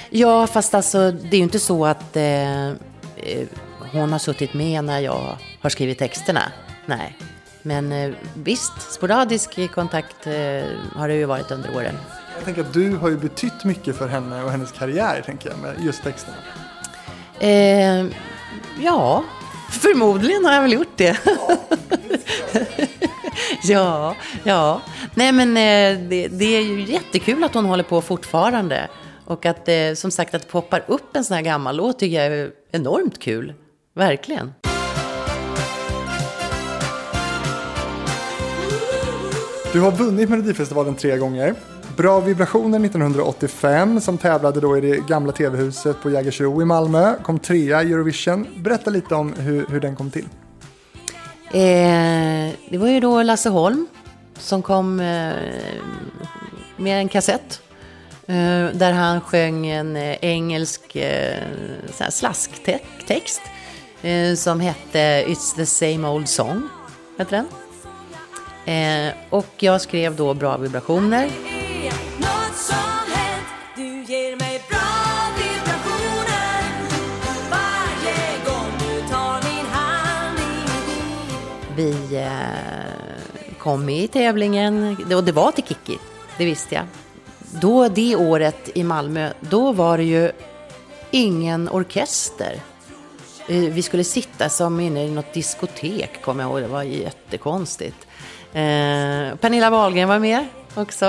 ja, fast alltså det är ju inte så att eh, eh, hon har suttit med när jag har skrivit texterna. Nej. Men eh, visst, sporadisk kontakt har det ju varit under åren. Jag tänker att du har ju betytt mycket för henne och hennes karriär, tänker jag, med just texterna. Eh, ja, förmodligen har jag väl gjort det. <laughs> ja, ja. Nej men eh, det, det är ju jättekul att hon håller på fortfarande. Och att eh, som sagt att det poppar upp en sån här gammal låt tycker jag är enormt kul. Verkligen. Du har vunnit Melodifestivalen tre gånger. Bra vibrationer 1985 som tävlade då i det gamla tv-huset på Jägersro i Malmö. Kom trea i Eurovision. Berätta lite om hur, hur den kom till. Eh, det var ju då Lasse Holm som kom eh, med en kassett. Eh, där han sjöng en eh, engelsk eh, slasktext eh, som hette It's the same old song. Heter den. Eh, och jag skrev då Bra vibrationer. Vi eh, kom med i tävlingen och det var till Kikki, det visste jag. Då, det året i Malmö, då var det ju ingen orkester. Eh, Vi skulle sitta som inne i något diskotek, kommer jag ihåg. Det var jättekonstigt. Eh, Pernilla Wahlgren var med också.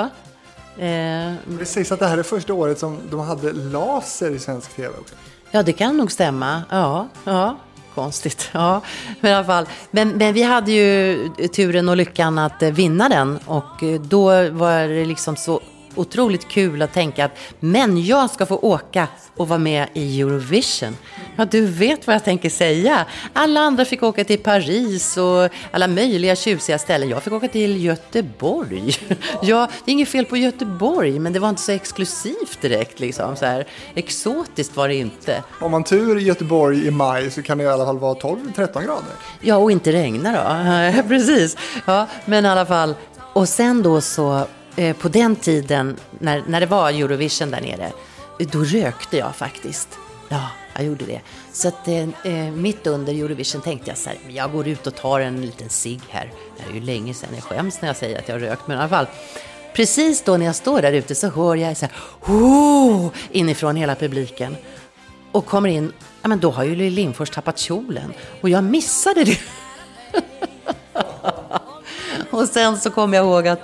Eh, Det sägs att det här är första året som de hade laser i svensk tv också. Ja, det kan nog stämma. Ja, ja. Konstigt. Ja, men i alla fall. Men, men vi hade ju turen och lyckan att eh, vinna den. Och eh, då var det liksom så otroligt kul att tänka att men jag ska få åka och vara med i Eurovision. Ja, du vet vad jag tänker säga. Alla andra fick åka till Paris och alla möjliga tjusiga ställen. Jag fick åka till Göteborg. <laughs> Ja, det är inget fel på Göteborg, men det var inte så exklusivt direkt. Liksom. Så här, exotiskt var det inte. Om man tur i Göteborg i maj så kan det i alla fall vara 12-13 grader. Ja, och inte regna då. <laughs> Precis. Ja, men i alla fall. Och sen då så, eh, på den tiden när, när det var Eurovision där nere, då rökte jag faktiskt. Ja, jag gjorde det. Så att eh, eh mitt under Eurovision tänkte jag så här, jag går ut och tar en liten cigg här. Det är ju länge sedan jag skäms när jag säger att jag har rökt, men i alla fall. Precis då när jag står där ute så hör jag så här, oh, inifrån hela publiken. Och kommer in, ja men då har ju Lill Lindfors tappat kjolen. Och jag missade det. <laughs> och sen så kommer jag ihåg att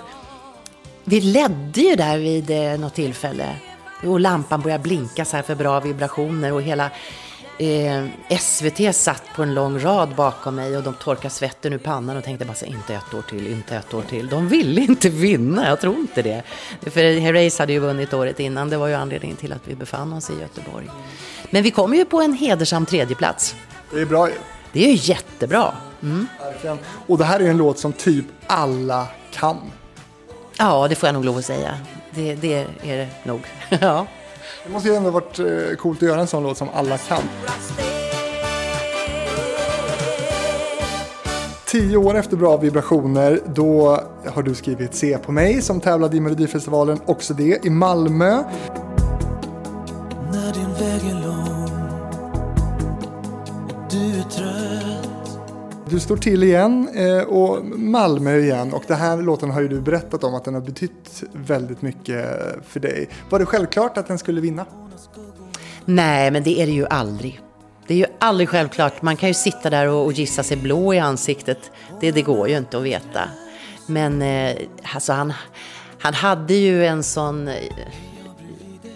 vi ledde ju där vid eh, något tillfälle. Och lampan började blinka så här för bra vibrationer och hela eh, SVT satt på en lång rad bakom mig och de torkade svetten ur pannan och tänkte bara så, inte ett år till, inte ett år till. De ville inte vinna, jag tror inte det. För Herreys hade ju vunnit året innan, det var ju anledningen till att vi befann oss i Göteborg. Men vi kom ju på en hedersam tredjeplats. Det är bra ju. Det är ju jättebra. Verkligen. Och det här är en låt som typ alla kan. Ja, det får jag nog lov att säga. Det, det är det nog. <laughs> ja. Det måste ju ändå varit eh, coolt att göra en sån låt som alla kan. Tio år efter Bra vibrationer, då har du skrivit Se på mig som tävlade i Melodifestivalen, också det i Malmö. När din väg är lång Du står till igen eh, och Malmö igen och den här låten har ju du berättat om att den har betytt väldigt mycket för dig. Var det självklart att den skulle vinna? Nej, men det är det ju aldrig. Det är ju aldrig självklart. Man kan ju sitta där och, och gissa sig blå i ansiktet. Det, det går ju inte att veta. Men eh, alltså han, han hade ju en sån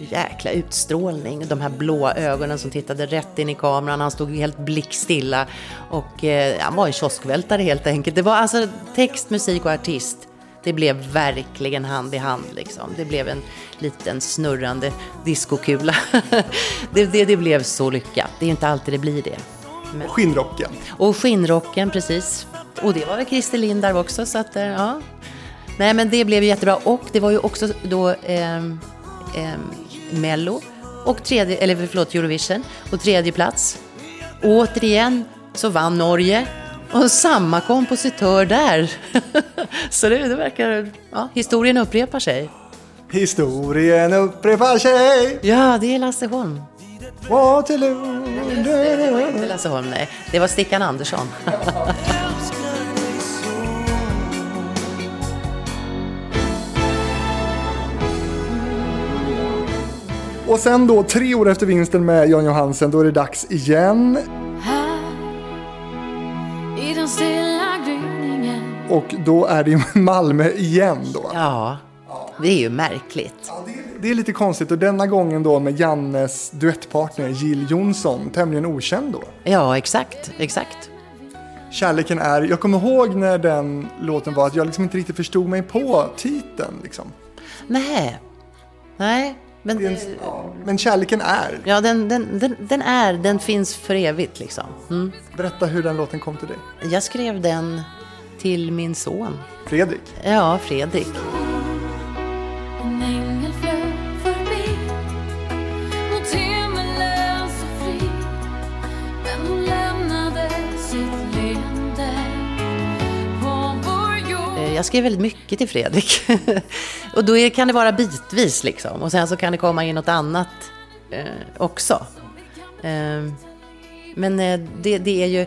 jäkla utstrålning. De här blåa ögonen som tittade rätt in i kameran. Han stod helt blickstilla. Och eh, han var en kioskvältare helt enkelt. Det var alltså text, musik och artist. Det blev verkligen hand i hand liksom. Det blev en liten snurrande diskokula. <laughs> det, det, det blev så lyckat. Det är inte alltid det blir det. Men... Skinnrocken. Och skinnrocken, precis. Och det var väl Christer Lind där också, så att, eh, ja. Nej, men det blev jättebra. Och det var ju också då ehm, ehm, Mello och tredje, eller förlåt, Eurovision och tredje plats. Återigen så vann Norge och samma kompositör där. <laughs> så det, det verkar, ja, historien upprepar sig. Historien upprepar sig. Ja, det är Lasse Holm. Waterloo. Inte Lasse Holm, nej. Det var Stickan Andersson. <laughs> Och sen då, tre år efter vinsten med Jan Johansen, då är det dags igen. Här i den stilla gryningen Och då är det i <laughs> Malmö igen då. Ja, det är ju märkligt. Ja, det, är, det är lite konstigt och denna gången då med Jannes duettpartner Jill Johnson, tämligen okänd då. Ja, exakt, exakt. Kärleken är, jag kommer ihåg när den låten var att jag liksom inte riktigt förstod mig på titeln liksom. Nej, nej, men, Det är en, ja, men kärleken är. ja, den, den, den, den är, den finns för evigt liksom. Mm. Berätta hur den låten kom till dig. Jag skrev den till min son. Fredrik. Ja, Fredrik. Jag skrev väldigt mycket till Fredrik. <laughs> och då är, kan det vara bitvis liksom. Och sen så kan det komma in något annat eh, också. Eh, men eh, det, det är ju...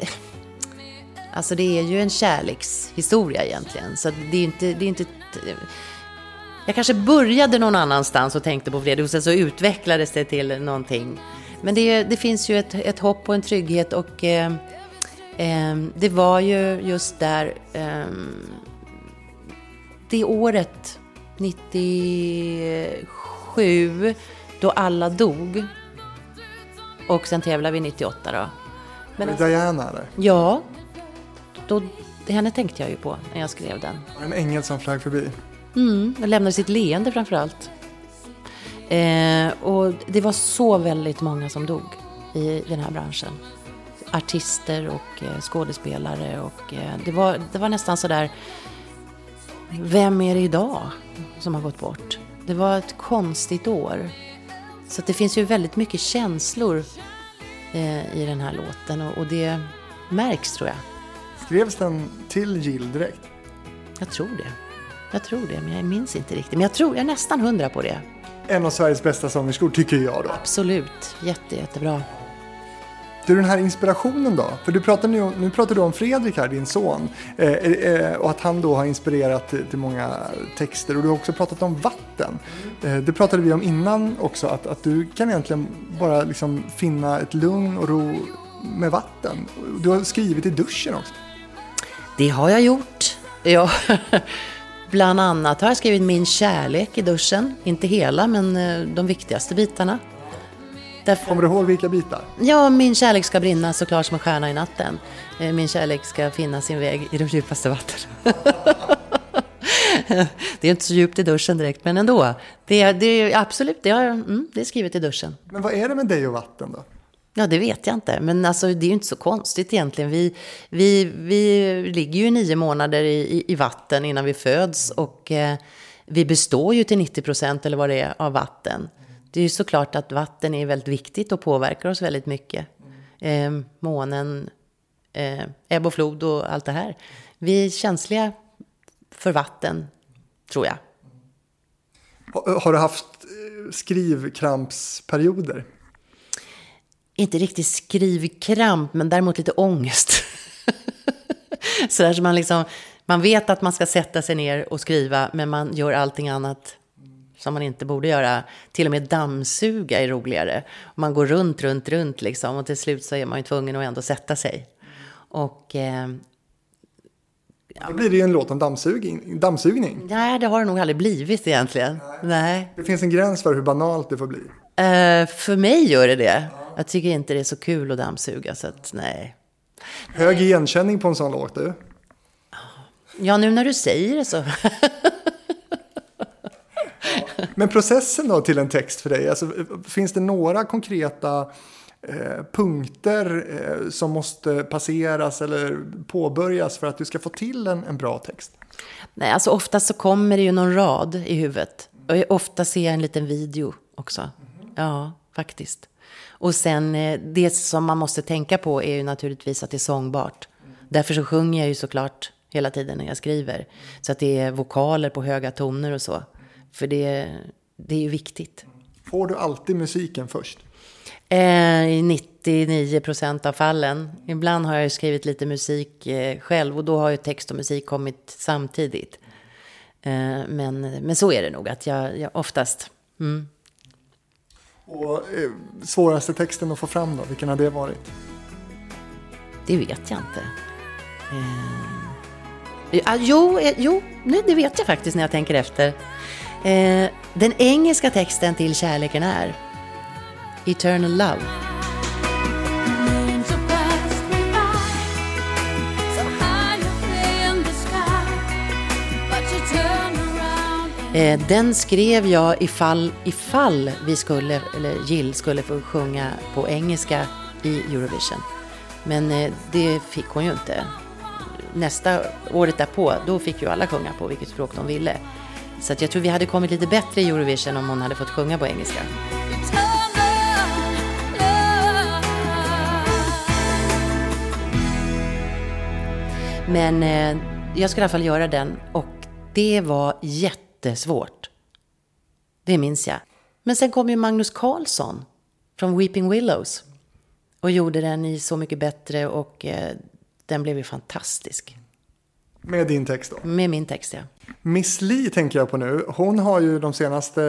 <laughs> Alltså det är ju en kärlekshistoria egentligen. Så det är inte... Det är inte jag kanske började någon annanstans och tänkte på Fredrik och sen så utvecklades det till någonting. Men det, det finns ju ett, ett hopp och en trygghet och eh, eh, det var ju just där eh, det året, 97, då alla dog. Och sen tävlade vi 98 då. Men det Diana eller? Ja, då, henne tänkte jag ju på när jag skrev den. En ängel som flög förbi. Mm, och lämnade sitt leende framför allt. Eh, och det var så väldigt många som dog i den här branschen. Artister och eh, skådespelare och eh, det, var, det var nästan sådär, vem är det idag som har gått bort? Det var ett konstigt år. Så det finns ju väldigt mycket känslor eh, i den här låten och, och det märks tror jag. Skrevs den till Jill direkt? Jag tror det. Jag tror det, men jag minns inte riktigt. Men jag tror, jag är nästan hundra på det. En av Sveriges bästa sångerskor tycker jag då. Absolut, jätte, jättebra. Du, den här inspirationen då? För du pratar nu, nu pratar du om Fredrik här, din son. Eh, eh, och att han då har inspirerat till, till många texter. Och du har också pratat om vatten. Eh, det pratade vi om innan också, att, att du kan egentligen bara liksom finna ett lugn och ro med vatten. Du har skrivit i duschen också. Det har jag gjort. Ja. <laughs> Bland annat har jag skrivit min kärlek i duschen. Inte hela, men eh, de viktigaste bitarna. Därför, Kommer du ihåg vilka bitar? ja, min kärlek ska brinna så som en stjärna i natten. Eh, Min kärlek ska finna sin väg i de djupaste vatten. <laughs> det är inte så djupt i duschen direkt, men ändå. Det är, det är absolut, det, har, mm, det är skrivet i duschen. Men vad är det med dig och vatten då? Ja, det vet jag inte. Men alltså, det är ju inte så konstigt egentligen. Vi, vi, vi ligger ju nio månader i, i, i vatten innan vi föds. Och eh, vi består ju till 90 procent, eller vad det är, av vatten. Det är ju såklart att vatten är väldigt viktigt och påverkar oss väldigt mycket. Eh, månen, eh, ebb och flod och allt det här. Vi är känsliga för vatten, tror jag. Har, har du haft eh, skrivkrampsperioder? inte riktigt skrivkramp, men däremot lite ångest. <laughs> så där som man liksom, man vet att man ska sätta sig ner och skriva, men man gör allting annat som man inte borde göra. Till och med dammsuga är roligare. Man går runt, runt, runt liksom och till slut så är man ju tvungen att ändå sätta sig. Och eh, Då blir det ju en låt om dammsugning. dammsugning. nej, det har det nog aldrig blivit egentligen. Nej. Det finns en gräns för hur banalt det får bli. Eh, för mig gör det det. Jag tycker inte det är så kul att dammsuga, så att nej. Hög igenkänning på en sån låt du. Ja, nu när du säger det så. <laughs> Men processen då till en text för dig, alltså, finns det några konkreta eh, punkter eh, som måste passeras eller påbörjas för att du ska få till en, en bra text? Nej, alltså oftast så kommer det ju någon rad i huvudet. Och ofta ser jag en liten video också. Ja, faktiskt. Och sen eh, det som man måste tänka på är ju naturligtvis att det är sångbart. Därför så sjunger jag ju såklart hela tiden när jag skriver. Så att det är vokaler på höga toner och så. För det, det är ju viktigt. Får du alltid musiken först? Eh, I 99 procent av fallen. Ibland har jag skrivit lite musik eh, själv och då har ju text och musik kommit samtidigt. Eh, men, men så är det nog, att jag, jag oftast... Mm. Och svåraste texten att få fram då, vilken har det varit? Det vet jag inte. Eh, ja, jo, jo det vet jag faktiskt när jag tänker efter. Eh, den engelska texten till Kärleken är Eternal Love. Eh, den skrev jag ifall, ifall vi skulle, eller Jill skulle få sjunga på engelska i Eurovision. Men eh, det fick hon ju inte. Nästa, året därpå, då fick ju alla sjunga på vilket språk de ville. Så att jag tror vi hade kommit lite bättre i Eurovision om hon hade fått sjunga på engelska. Men eh, jag ska i alla fall göra den och det var jättesvårt. Det minns jag. Men sen kom ju Magnus Carlsson från Weeping Willows och gjorde den i Så mycket bättre och eh, den blev ju fantastisk. Med din text då. Med min text, ja. Miss Li tänker jag på nu. Hon har ju de senaste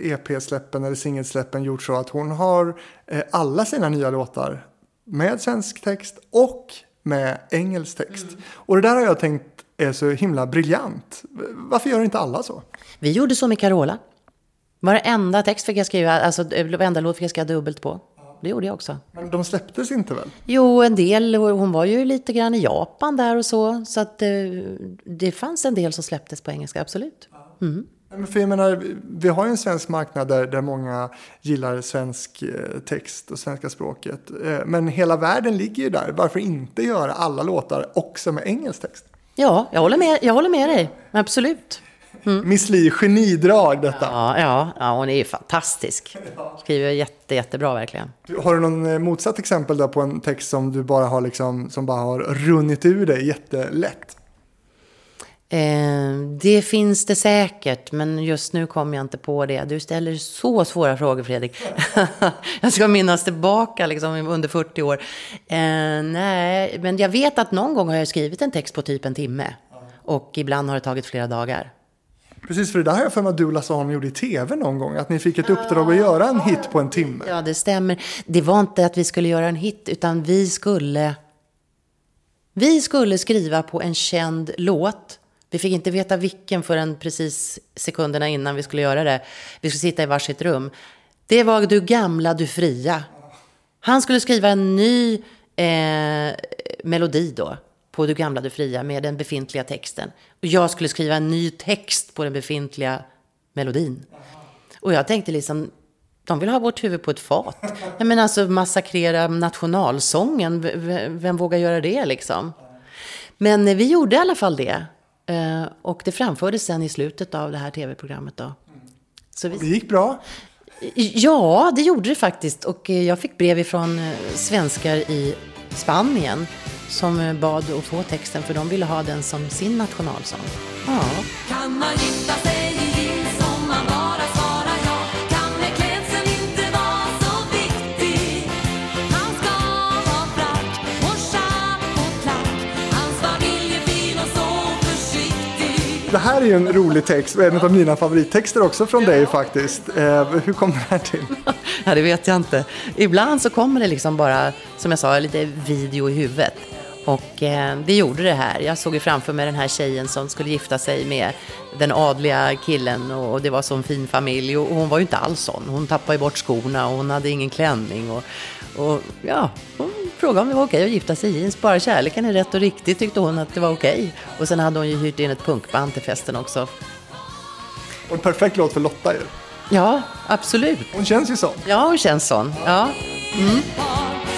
EP-släppen eller singelsläppen gjort så att hon har eh, alla sina nya låtar med svensk text och med engelsk text. Och det där har jag tänkt är så himla briljant. Varför gör inte alla så? Vi gjorde så med Carola. Varenda text fick jag skriva, alltså varenda låt fick jag skriva dubbelt på. Det gjorde jag också. Men de släpptes inte väl? Jo, en del. Hon var ju lite grann i Japan där och så. Så att eh, det fanns en del som släpptes på engelska, absolut. Men för jag menar, vi har ju en svensk marknad där, där många gillar svensk eh, text och svenska språket. Eh, Men hela världen ligger ju där. Varför inte göra alla låtar också med engelsk text? Ja, jag håller med, jag håller med dig. Absolut. Miss Li, genidrag detta. Ja, ja, ja, hon är ju fantastisk. <laughs> Skriver jätte, jättebra verkligen. Har du någon eh, motsatt exempel där på en text som du bara har liksom, som bara har runnit ur dig jättelätt? Eh, det finns det säkert, men just nu kommer jag inte på det. Du ställer så svåra frågor, Fredrik. <laughs> jag ska minnas tillbaka liksom, under 40 år. Eh, nej, men jag vet att någon gång har jag skrivit en text på typ en timme. Och ibland har det tagit flera dagar. Precis, för det där har jag för mig att du och Lasse Holm gjorde i tv någon gång. Att ni fick ett uppdrag att göra en hit på en timme. Ja, det stämmer. Det var inte att vi skulle göra en hit, utan vi skulle... Vi skulle skriva på en känd låt. Vi fick inte veta vilken förrän precis sekunderna innan vi skulle göra det. Vi skulle sitta i varsitt rum. Det var Du gamla, du fria. Han skulle skriva en ny eh, melodi då på Du gamla, du fria med den befintliga texten. Och jag skulle skriva en ny text på den befintliga melodin. Och jag tänkte liksom, de vill ha vårt huvud på ett fat. Jag menar alltså massakrera nationalsången, vem vågar göra det liksom? Men vi gjorde i alla fall det. Eh, Och det framfördes sen i slutet av det här tv-programmet då. Så Det vi, gick bra. ja, det gjorde det faktiskt. Och eh, jag fick brev ifrån eh, svenskar i Spanien som eh, bad att få texten för de ville ha den som sin nationalsång. Ja. Kan man gifta sig i jeans om man bara svarar ja? Kan väl klädseln inte vara så viktig? Han ska ha frack och och klack. Hans familj är fin och så försiktig. Det här är ju en rolig text och en av mina favorittexter också från dig faktiskt. Eh, hur kom det här till? <laughs> Ja, det vet jag inte. Ibland så kommer det liksom bara, som jag sa, lite video i huvudet. Och eh, det gjorde det här. Jag såg ju framför mig den här tjejen som skulle gifta sig med den adliga killen och, och det var så en fin familj. Och, och hon var ju inte alls sån. Hon tappade ju bort skorna och hon hade ingen klänning. Och, och ja, hon frågade om det var okej att gifta sig i jeans. Bara kärleken är rätt och riktigt tyckte hon att det var okej. Och sen hade hon ju hyrt in ett punkband till festen också. Och en perfekt låt för Lotta ju. Ja, absolut. Hon känns ju så. Ja, hon känns sån. Ja. Så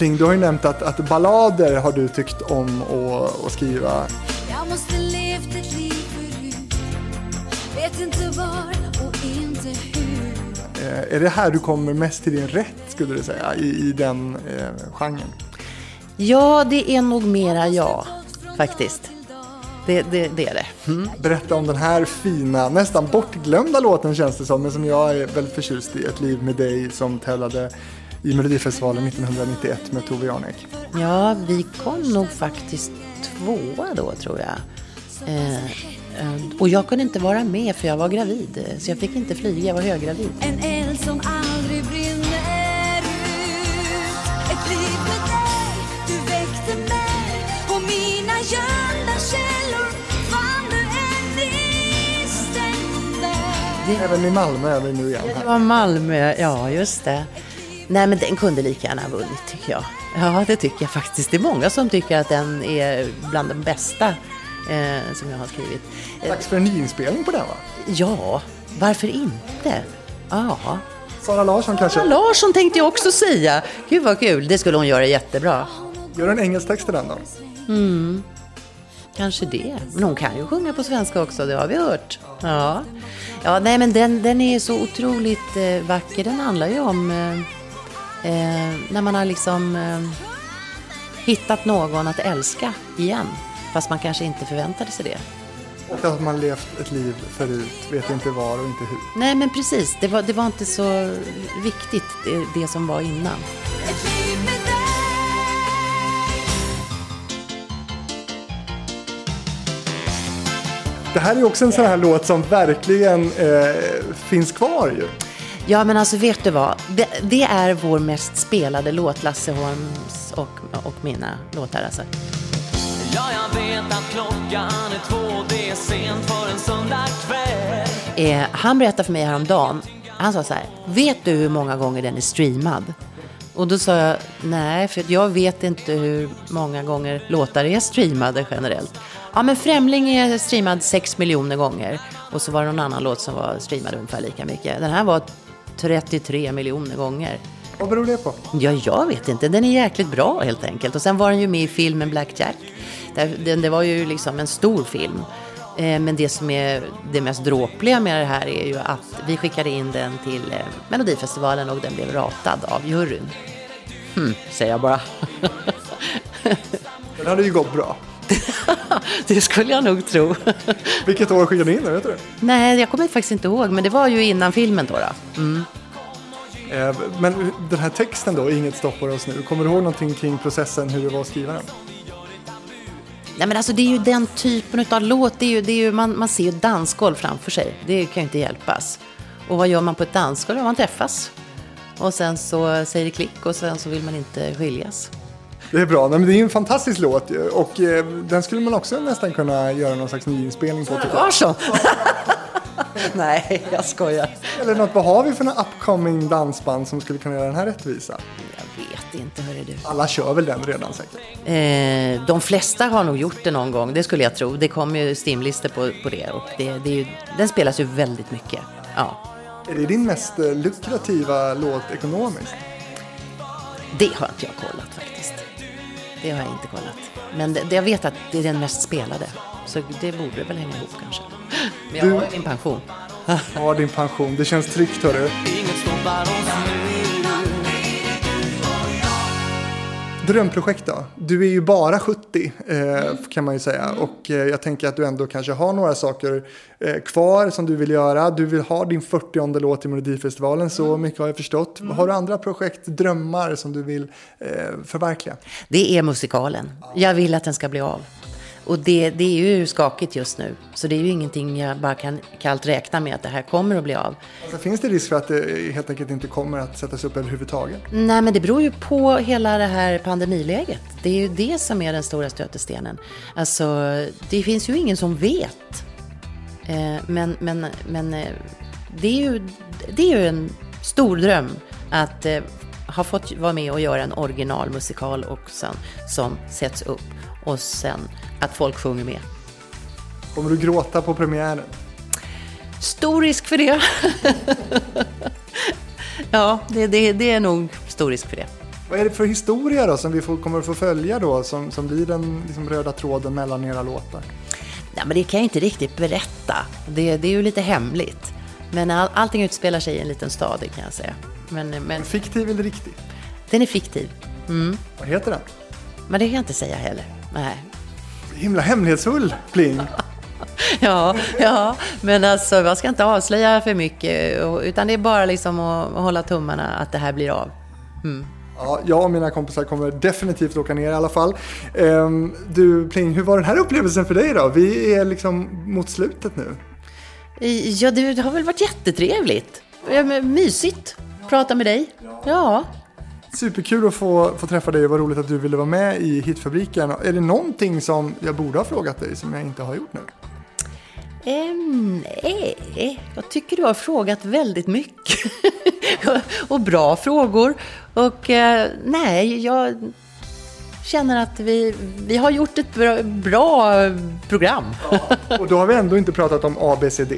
Pling, du har ju nämnt att, att ballader har du tyckt om att, att skriva. Jag måste levt ett liv förut Vet inte var och inte hur Eh, är det här du kommer mest till din rätt skulle du säga i, i den eh, genren? Ja, det är nog mera jag, faktiskt. Det, det, det är det. Mm. Berätta om den här fina, nästan bortglömda låten känns det som, men som jag är väldigt förtjust i. Ett liv med dig som tävlade i Melodifestivalen 1991 med Tove Janek. Ja, vi kom nog faktiskt tvåa då, tror jag. Eh, eh, och jag kunde inte vara med för jag var gravid, så jag fick inte flyga, jag var höggravid. En eld som aldrig brinner ut Ett liv med dig, du väckte mig Och mina gömda källor fann du Även i Malmö är vi nu igen. Det Här. var Malmö, ja just det. Nej men den kunde lika gärna ha vunnit tycker jag. Ja det tycker jag faktiskt. Det är många som tycker att den är bland de bästa eh, som jag har skrivit. Dags för en nyinspelning på den va? ja, varför inte? Ja. Sara Larsson kanske? Sara Larsson tänkte jag också säga. Gud vad kul, det skulle hon göra jättebra. Gör en engelsk text till den då? Kanske det. Men hon kan ju sjunga på svenska också, det har vi hört. Ja, ja nej men den, den är så otroligt eh, vacker. Den handlar ju om eh, eh, när man har liksom eh, hittat någon att älska igen. Fast man kanske inte förväntade sig det. Och att man levt ett liv förut, vet inte var och inte hur. Nej, men precis. Det var, det var inte så viktigt, det, det som var innan. Det här är också en sån här låt som verkligen eh, finns kvar ju. Ja, men alltså vet du vad? Det, det är vår mest spelade låt, Lasse Holms och, och mina låtar alltså. Ja, jag vet att klockan är två, det är sent för en söndagkväll. Eh, han berättade för mig häromdagen, han sa så här, vet du hur många gånger den är streamad? Och då sa jag, nej, för jag vet inte hur många gånger låtar är streamade generellt. Ja, men Främling är streamad 6 miljoner gånger. Och så var det någon annan låt som var streamad ungefär lika mycket. Den här var 33 miljoner gånger. Vad beror det på? Ja, jag vet inte. Den är jäkligt bra helt enkelt. Och sen var den ju med i filmen Black Jack. Det var ju liksom en stor film. Eh, Men det som är det mest dråpliga med det här är ju att vi skickade in den till eh, Melodifestivalen och den blev ratad av juryn. Hmm, säger jag bara. <laughs> Den hade ju gått bra. <laughs> det skulle jag nog tro. Vilket år skickade ni in den, vet du? Nej, jag kommer faktiskt inte ihåg, men det var ju innan filmen då. då. Mm. Eh, Men den här texten då, Inget stoppar oss nu. Kommer du ihåg någonting kring processen, hur det var att skriva den? Nej men alltså det är ju den typen av låt, det är ju, det är ju, man, man ser ju dansgolv framför sig. Det kan ju inte hjälpas. Och vad gör man på ett dansgolv? Man träffas. Och sen så säger det klick och sen så vill man inte skiljas. Det är bra, Nej, men det är ju en fantastisk låt ju. och eh, den skulle man också nästan kunna göra någon slags nyinspelning på. tycker jag. Var så? <laughs> Nej, jag skojar. Eller något, vad har vi för några upcoming dansband som skulle kunna göra den här rättvisa? Jag vet inte, hörru du. Alla kör väl den redan säkert? Eh, de flesta har nog gjort det någon gång, det skulle jag tro. Det kommer ju stimlistor på, på det och det, det är ju, den spelas ju väldigt mycket. Ja, Är det din mest eh, lukrativa låt ekonomiskt? det har inte jag kollat faktiskt. Det har jag inte kollat. Men det, det, jag vet att det är den mest spelade. Så det borde väl hänga ihop kanske. Men jag Du- har min pension. Ja, din pension. Det känns tryggt hörru. Inget stoppar oss nu. Drömprojekt då? Du är ju bara 70 eh, kan man ju säga. Och eh, jag tänker att du ändå kanske har några saker eh, kvar som du vill göra. Du vill ha din 40 låt i Melodifestivalen, så mycket har jag förstått. Har du andra projekt, drömmar som du vill eh, förverkliga? Det är musikalen. Jag vill att den ska bli av. Och det, det är ju skakigt just nu. Så det är ju ingenting jag bara kan kallt räkna med att det här kommer att bli av. Alltså, finns det risk för att det helt enkelt inte kommer att sättas upp överhuvudtaget? Nej, men det beror ju på hela det här pandemiläget. Det är ju det som är den stora stötestenen. Alltså, det finns ju ingen som vet. Eh, men men, men eh, det, är ju, det är ju en stor dröm att eh, ha fått vara med och göra en originalmusikal också som sätts upp. Och sen att folk sjunger med. Kommer du gråta på premiären? Stor risk för det. <laughs> ja, det, det, det är nog stor risk för det. Vad är det för historia då som vi får, kommer att få följa då som, som blir den liksom, röda tråden mellan era låtar? Nej, men det kan jag inte riktigt berätta. Det, det är ju lite hemligt. Men all, allting utspelar sig i en liten stad, det kan jag säga. Men, men Fiktiv eller riktig? den är fiktiv. Vad heter den? Men det kan jag inte säga heller. Nej. Himla hemlighetsfull, Pling. <laughs> Ja, ja, men alltså jag ska inte avslöja för mycket. Utan det är bara liksom att, att hålla tummarna att det här blir av. Ja, jag och mina kompisar kommer definitivt åka ner i alla fall. Ehm, du Pling, hur var den här upplevelsen för dig då? Vi är liksom mot slutet nu. Ja, det har väl varit jättetrevligt. Mysigt. Prata med dig. Ja. Superkul att få, få träffa dig och vad roligt att du ville vara med i Hitfabriken. Är det någonting som jag borde ha frågat dig som jag inte har gjort nu? Ehm, nej, jag tycker du har frågat väldigt mycket. <laughs> och bra frågor. Och eh, nej, jag känner att vi, vi har gjort ett bra, bra program. Och då har vi ändå inte pratat om ABCD.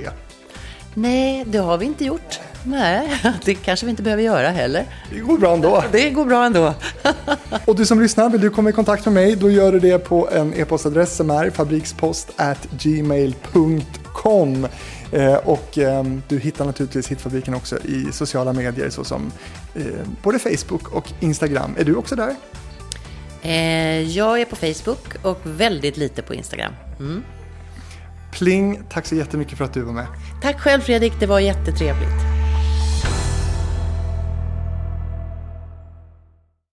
Nej, det har vi inte gjort. Nej, <laughs> det kanske vi inte behöver göra heller. Det går bra ändå. Det går bra ändå. <laughs> Och du som lyssnar, vill du komma i kontakt med mig, då gör du det på en e-postadress som är fabrikspost@gmail.com. Eh, och eh, du hittar naturligtvis Hitfabriken också i sociala medier såsom eh, både Facebook och Instagram. Är du också där? Eh, jag är på Facebook och väldigt lite på Instagram. Mm. Pling, tack så jättemycket för att du var med. Tack själv Fredrik, det var jättetrevligt.